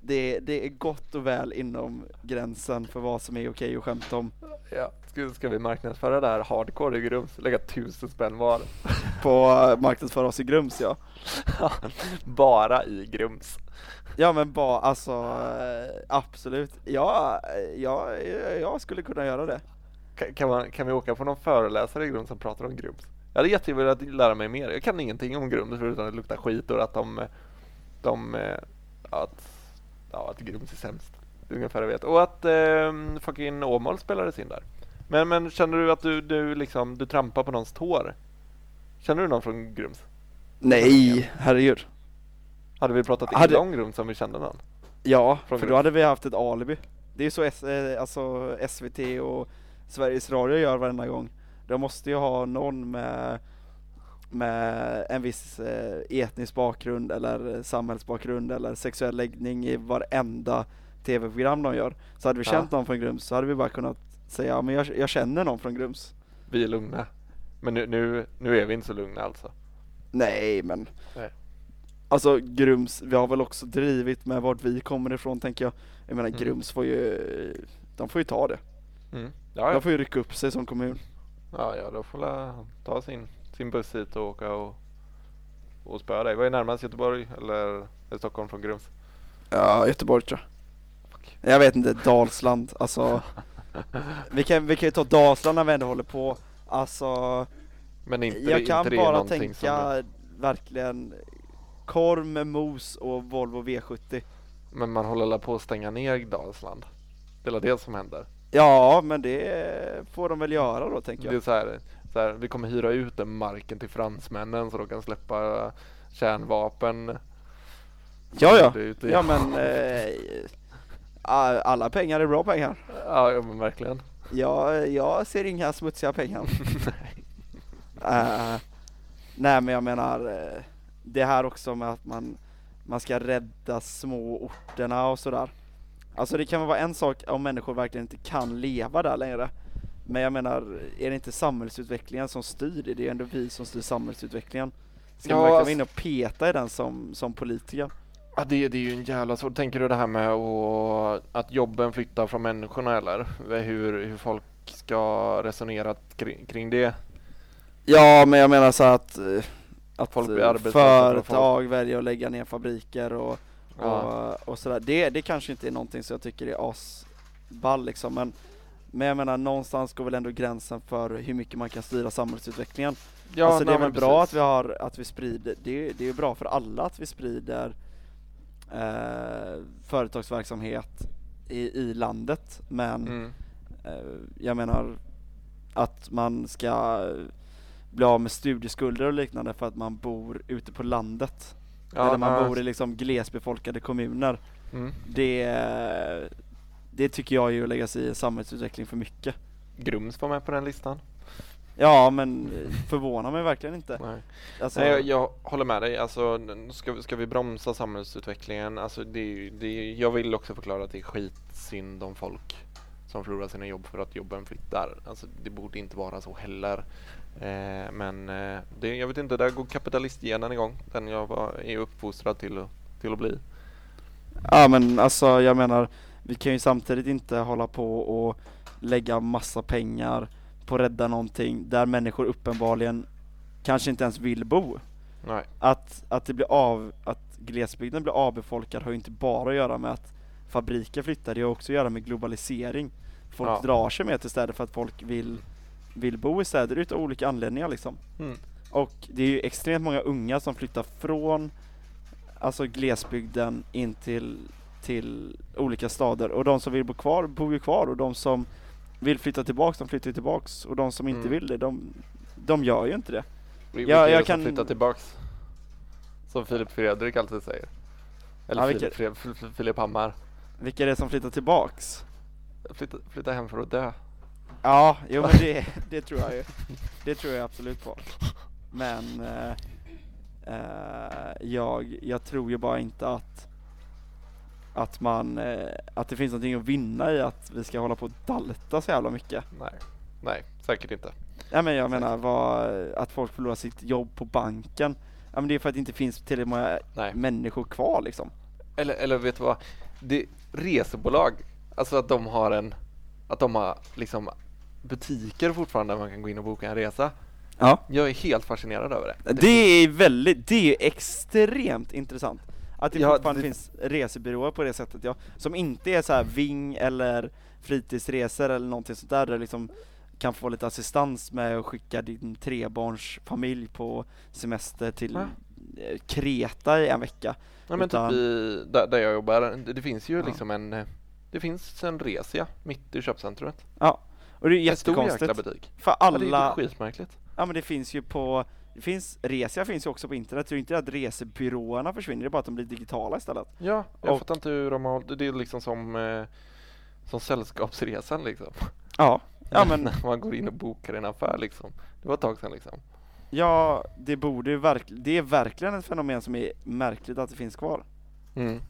det, det är gott och väl inom gränsen för vad som är okej att skämta om Ja, ska, vi marknadsföra det här hardcore i Grums? Lägga tusen spänn var. på marknadsföra oss i Grums ja. Bara i Grums. Ja men bara alltså eh, absolut. Ja, ja, jag skulle kunna göra det. Kan, man, kan vi åka på någon föreläsare i Grums som pratar om Grums? Jag hade jättegärna velat lära mig mer. Jag kan ingenting om Grums förutom att det luktar skit och att de, de eh, att, ja, att Grums är sämst. Ungefär jag vet. Och att eh, fucking Åmål spelades in där. Men, men känner du att du, du liksom, du trampar på någons tår? Känner du någon från Grums? Nej, herregud. Hade vi pratat Hade- illa om Grums om vi kände någon? Ja, Från för Grums. då hade vi haft ett alibi. Det är ju så S- eh, alltså SVT och Sveriges Radio gör varenda gång. De måste ju ha någon med, med en viss eh, etnisk bakgrund eller samhällsbakgrund eller sexuell läggning i varenda tv-program de gör. Så hade vi Ja. känt någon från Grums så hade vi bara kunnat säga, ja men jag, jag känner någon från Grums. Vi är lugna. Men nu, nu, nu är vi inte så lugna alltså. Nej men Nej. Alltså Grums, vi har väl också drivit med vart vi kommer ifrån tänker jag. Jag menar Mm. Grums får ju, de får ju ta det. Mm. Ja, De ja. får ju rycka upp sig som kommun. Ja, ja, då får la ta sin, sin buss hit och åka och, och spöa dig. Vad är närmast Göteborg eller är Stockholm från Grums? Ja, Göteborg tror jag. Jag vet inte, Dalsland, alltså. Vi kan, vi kan ju ta Dalsland när vi ändå håller på. Alltså, Men inte, jag kan inte det bara tänka verkligen korv med mos och Volvo V70. Som, men man håller på att stänga ner Dalsland. Det är det som händer. Ja, men det får de väl göra då tänker Det är jag. så här, så här, vi kommer hyra ut den marken till fransmännen så de kan släppa kärnvapen. Ja, ja. Ja men, eh, alla pengar är bra pengar. ja, ja, men verkligen. Jag, jag ser inga smutsiga pengar. Eh, nej men jag menar eh, det här också med att man, man ska rädda små orterna och sådär. Alltså det kan väl vara en sak om människor verkligen inte kan leva där längre. Men jag menar, är det inte samhällsutvecklingen som styr det? Det är ju ändå vi som styr samhällsutvecklingen. Ska man Ja, verkligen alltså- vara inne och peta i den som, som politiker? Ja, det, det är ju en jävla svårt. Tänker du det här med att, att jobben flyttar från människorna eller? Hur, hur folk ska resonera kring, kring det? Ja men jag menar så att, eh, att Folk blir eh, företag väljer att lägga ner fabriker och, Ja. och, och sådär. Det, det kanske inte är någonting som jag tycker är asball liksom men men jag menar någonstans går väl ändå gränsen för hur mycket man kan styra samhällsutvecklingen. Ja, alltså det nej, är väl bra precis. att vi har, att vi sprider, det det är ju bra för alla att vi sprider eh, företagsverksamhet i, i landet men Mm. Eh, jag menar att man ska bli av med studieskulder och liknande för att man bor ute på landet. Ja, eller man bor i liksom glesbefolkade kommuner. Mm. Det, det tycker jag är att lägga sig i samhällsutveckling för mycket. Grums var med på den listan. Ja men eh, förvånar mig verkligen inte. Nej. Alltså, Nej, jag, jag håller med dig. Alltså, ska, vi- ska vi bromsa samhällsutvecklingen? Alltså, det, det, jag vill också förklara att det är skitsynd om folk som förlorar sina jobb för att jobben flyttar. Alltså, det borde inte vara så heller. Eh, men eh, det, jag vet inte, där går kapitalistgenen igång. Den jag var, är uppfostrad till, att- till att bli. Ja men alltså jag menar, vi kan ju samtidigt inte hålla på och lägga massa pengar på att rädda någonting där människor uppenbarligen kanske inte ens vill bo. Nej. Att, att det blir av, att glesbygden blir avbefolkad har ju inte bara att göra med att fabriker flyttar, det har också att göra med globalisering. Folk Ja. drar sig mer till städer för att folk vill vill bo i städer utav olika anledningar liksom. Mm. Och det är ju extremt många unga som flyttar från alltså glesbygden in till, till olika stader och de som vill bo kvar bor ju kvar och de som vill flytta tillbaks de flyttar tillbaks och de som inte Mm. vill det de, de gör ju inte det. Vilka Ja, är det jag som kan- flyttar tillbaks? Som Filip Fredrik alltid säger. Eller Ja, Filip, vilka- Fred, F- F- Filip Hammar. Vilka är det som flyttar tillbaks? Flytta, flytta hem för att dö. Ja, jo men det, det tror jag ju. Det tror jag absolut på. Men eh, eh, jag, jag tror ju bara inte att att man, eh, att det finns någonting att vinna i att vi ska hålla på och dalta så jävla mycket. Nej, nej, säkert inte. Ja men jag menar vad, att folk förlorar sitt jobb på banken. Ja men det är för att det inte finns tillräckligt många Nej. människor kvar liksom. Eller, eller vet du vad? Det, resebolag, alltså att de har en, att de har liksom butiker fortfarande där man kan gå in och boka en resa. Ja. Jag är helt fascinerad över det. Det är väldigt, det är extremt intressant. Att det Ja, fortfarande det- finns resebyråer på det sättet ja. Som inte är så här Ving eller fritidsresor eller någonting sånt där, där du liksom kan få lite assistans med att skicka din trebarnsfamilj på semester till Va? eh, Kreta i en vecka. Ja, men Utan- typ i, där, där jag jobbar, det, finns ju Ja. liksom en, eh, det finns en Resia mitt i köpcentrumet. Ja, och det är En stor jäkla jättekonstigt. butik. För Ja, det, alla, är skitmärkligt. ja men det finns ju på, det finns, Resia finns ju också på internet, tror inte att resebyråerna försvinner, det är bara att de blir digitala istället. Ja, jag Och- fattar inte hur de har, det är liksom som, eh, som sällskapsresan liksom. Ja, ja men När man går in och bokar en affär liksom. Det var ett tag sedan liksom. Ja, det borde ju verkligen, det är verkligen ett fenomen som är märkligt att det finns kvar. Mm. Ja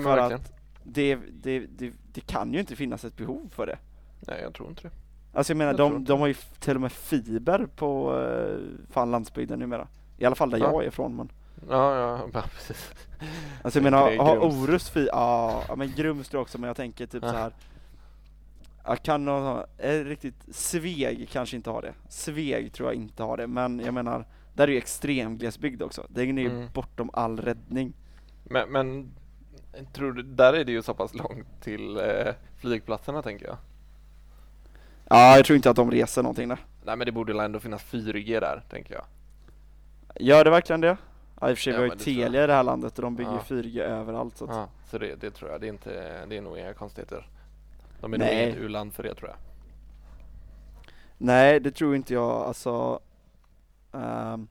men För verkligen. att det, det, det, det kan ju inte finnas ett behov för det. Nej jag tror inte det. Alltså jag menar, Jag de, de har ju till och med fiber på eh, fan landsbygden numera. I alla fall där Ja. jag är ifrån men. Ja, ja, ja precis. Alltså jag menar, har. Orust fi, ja, men Grums tror jag också men jag tänker typ Ja. så här. Jag kan ha, eh, riktigt, Sveg kanske inte har det. Sveg tror jag inte har det, men jag menar, där är ju extrem glesbygd också. Det är ju Mm. bortom all räddning. Men, men tror du, där är det ju så pass långt till eh, flygplatserna tänker jag. Ja, jag tror inte att de reser någonting där. Nej men det borde väl ändå finnas 4G där tänker jag. Gör det verkligen det? Ja, i och för sig, vi har ju. Telia i det här landet och de bygger Ja. 4G överallt så att, Ja, så det, det tror jag, det är, inte, det är nog inga konstigheter. De är Nej. nog inget u-land för det tror jag. Nej, det tror inte jag, alltså ehm,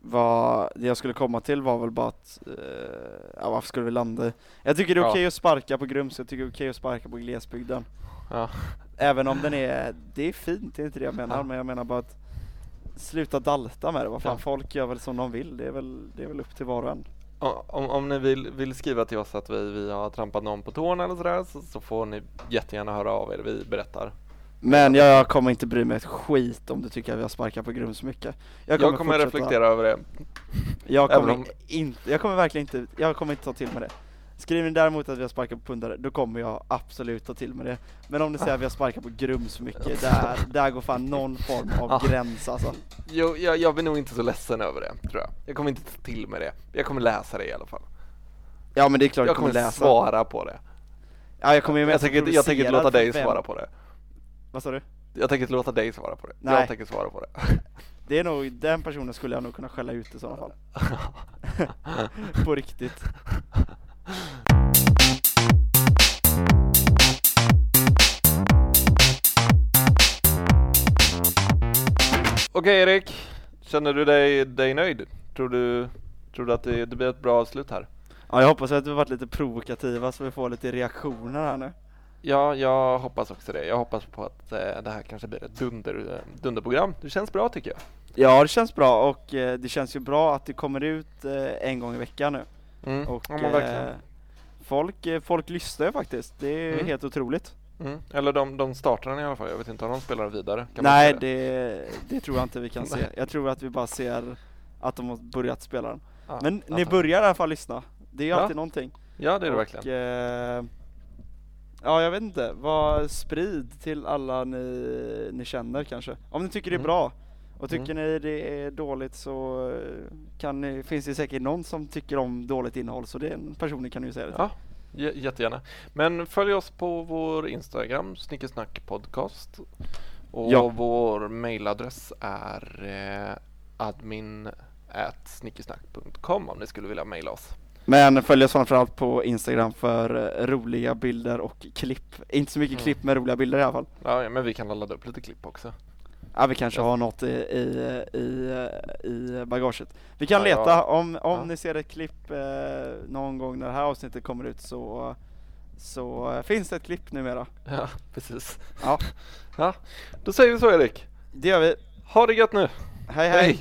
Vad det jag skulle komma till var väl bara att, eh, ja varför skulle vi landa i? Jag tycker det är Ja. okej att sparka på Grums, jag tycker det är okej att sparka på glesbygden Ja. Även om den är, det är fint, det är inte det jag menar, Ja. men jag menar bara att Sluta dalta med det, vad fan, Ja. folk gör väl som de vill, det är väl, det är väl upp till var och en Om, om ni vill, vill skriva till oss att vi, vi har trampat någon på tårna eller sådär så, så får ni jättegärna höra av er, vi berättar. Men jag kommer inte bry mig ett skit om du tycker att vi har sparkat på Grums mycket Jag kommer, fortsätta- reflektera över det. Jag kommer, om- inte, jag kommer verkligen inte, jag kommer inte ta till mig det Skriver ni däremot att vi har sparkat på pundare, då kommer jag absolut ta till mig det Men om ni säger att vi har sparkat på Grums mycket, där, där går fan någon form av Ja. gräns alltså Jo, jag, jag blir nog inte så ledsen över det, tror jag. Jag kommer inte ta till mig det. Jag kommer läsa det i alla fall. Ja men det är klart Jag jag kommer kommer läsa svara på det. Ja jag kommer ju Jag tänker, jag tänker inte låta dig svara på det. Vad sa du? Jag tänker inte låta dig svara på det. Nej. Jag tänker svara på det. Det är nog, den personen skulle jag nog kunna skälla ut i sådana fall På riktigt Okej Erik, känner du dig, dig nöjd? Tror du, tror du att det, det blir ett bra avslut här? Ja jag hoppas att vi varit lite provokativa så vi får lite reaktioner här nu Ja, jag hoppas också det. Jag hoppas på att eh, det här kanske blir ett dunder, eh, dunderprogram. Det känns bra tycker jag. Ja det känns bra och eh, det känns ju bra att det kommer ut eh, en gång i veckan nu Mm. Och ja, folk, folk lyssnar ju faktiskt, det är Mm. helt otroligt Mm. Eller de, de startar den i alla fall. Jag vet inte om de spelar vidare. Kan Nej det, det tror jag inte vi kan se, jag tror att vi bara ser att de har börjat spela den Ja, Men ni börjar i alla fall lyssna, det är ju Ja, alltid någonting Ja, det är det och, verkligen. Ja jag vet inte, vad, sprid till alla ni, ni känner kanske Om ni tycker det är Mm. bra och tycker ni det är dåligt så eh, kan ni, finns det säkert någon som tycker om dåligt innehåll så den personen kan ni ju säga det till. Ja, J- jättegärna. Men följ oss på vår Instagram, Snickesnack podcast. Och Ja. vår mailadress är eh, admin snickesnack.com om ni skulle vilja mejla oss. Men följ oss framförallt på Instagram för eh, roliga bilder och klipp. Inte så mycket Mm. klipp med roliga bilder i alla fall. Ja, men vi kan ladda upp lite klipp också. Ja, vi kanske har något i, i, i, i bagaget. Vi kan Ja, leta, ja. om, om Ja. ni ser ett klipp eh, någon gång när det här avsnittet kommer ut så, så eh, finns det ett klipp numera. Ja, precis. Ja. Ja, då säger vi så Erik. Det gör vi. Ha det gött nu! hej! hej. Hej.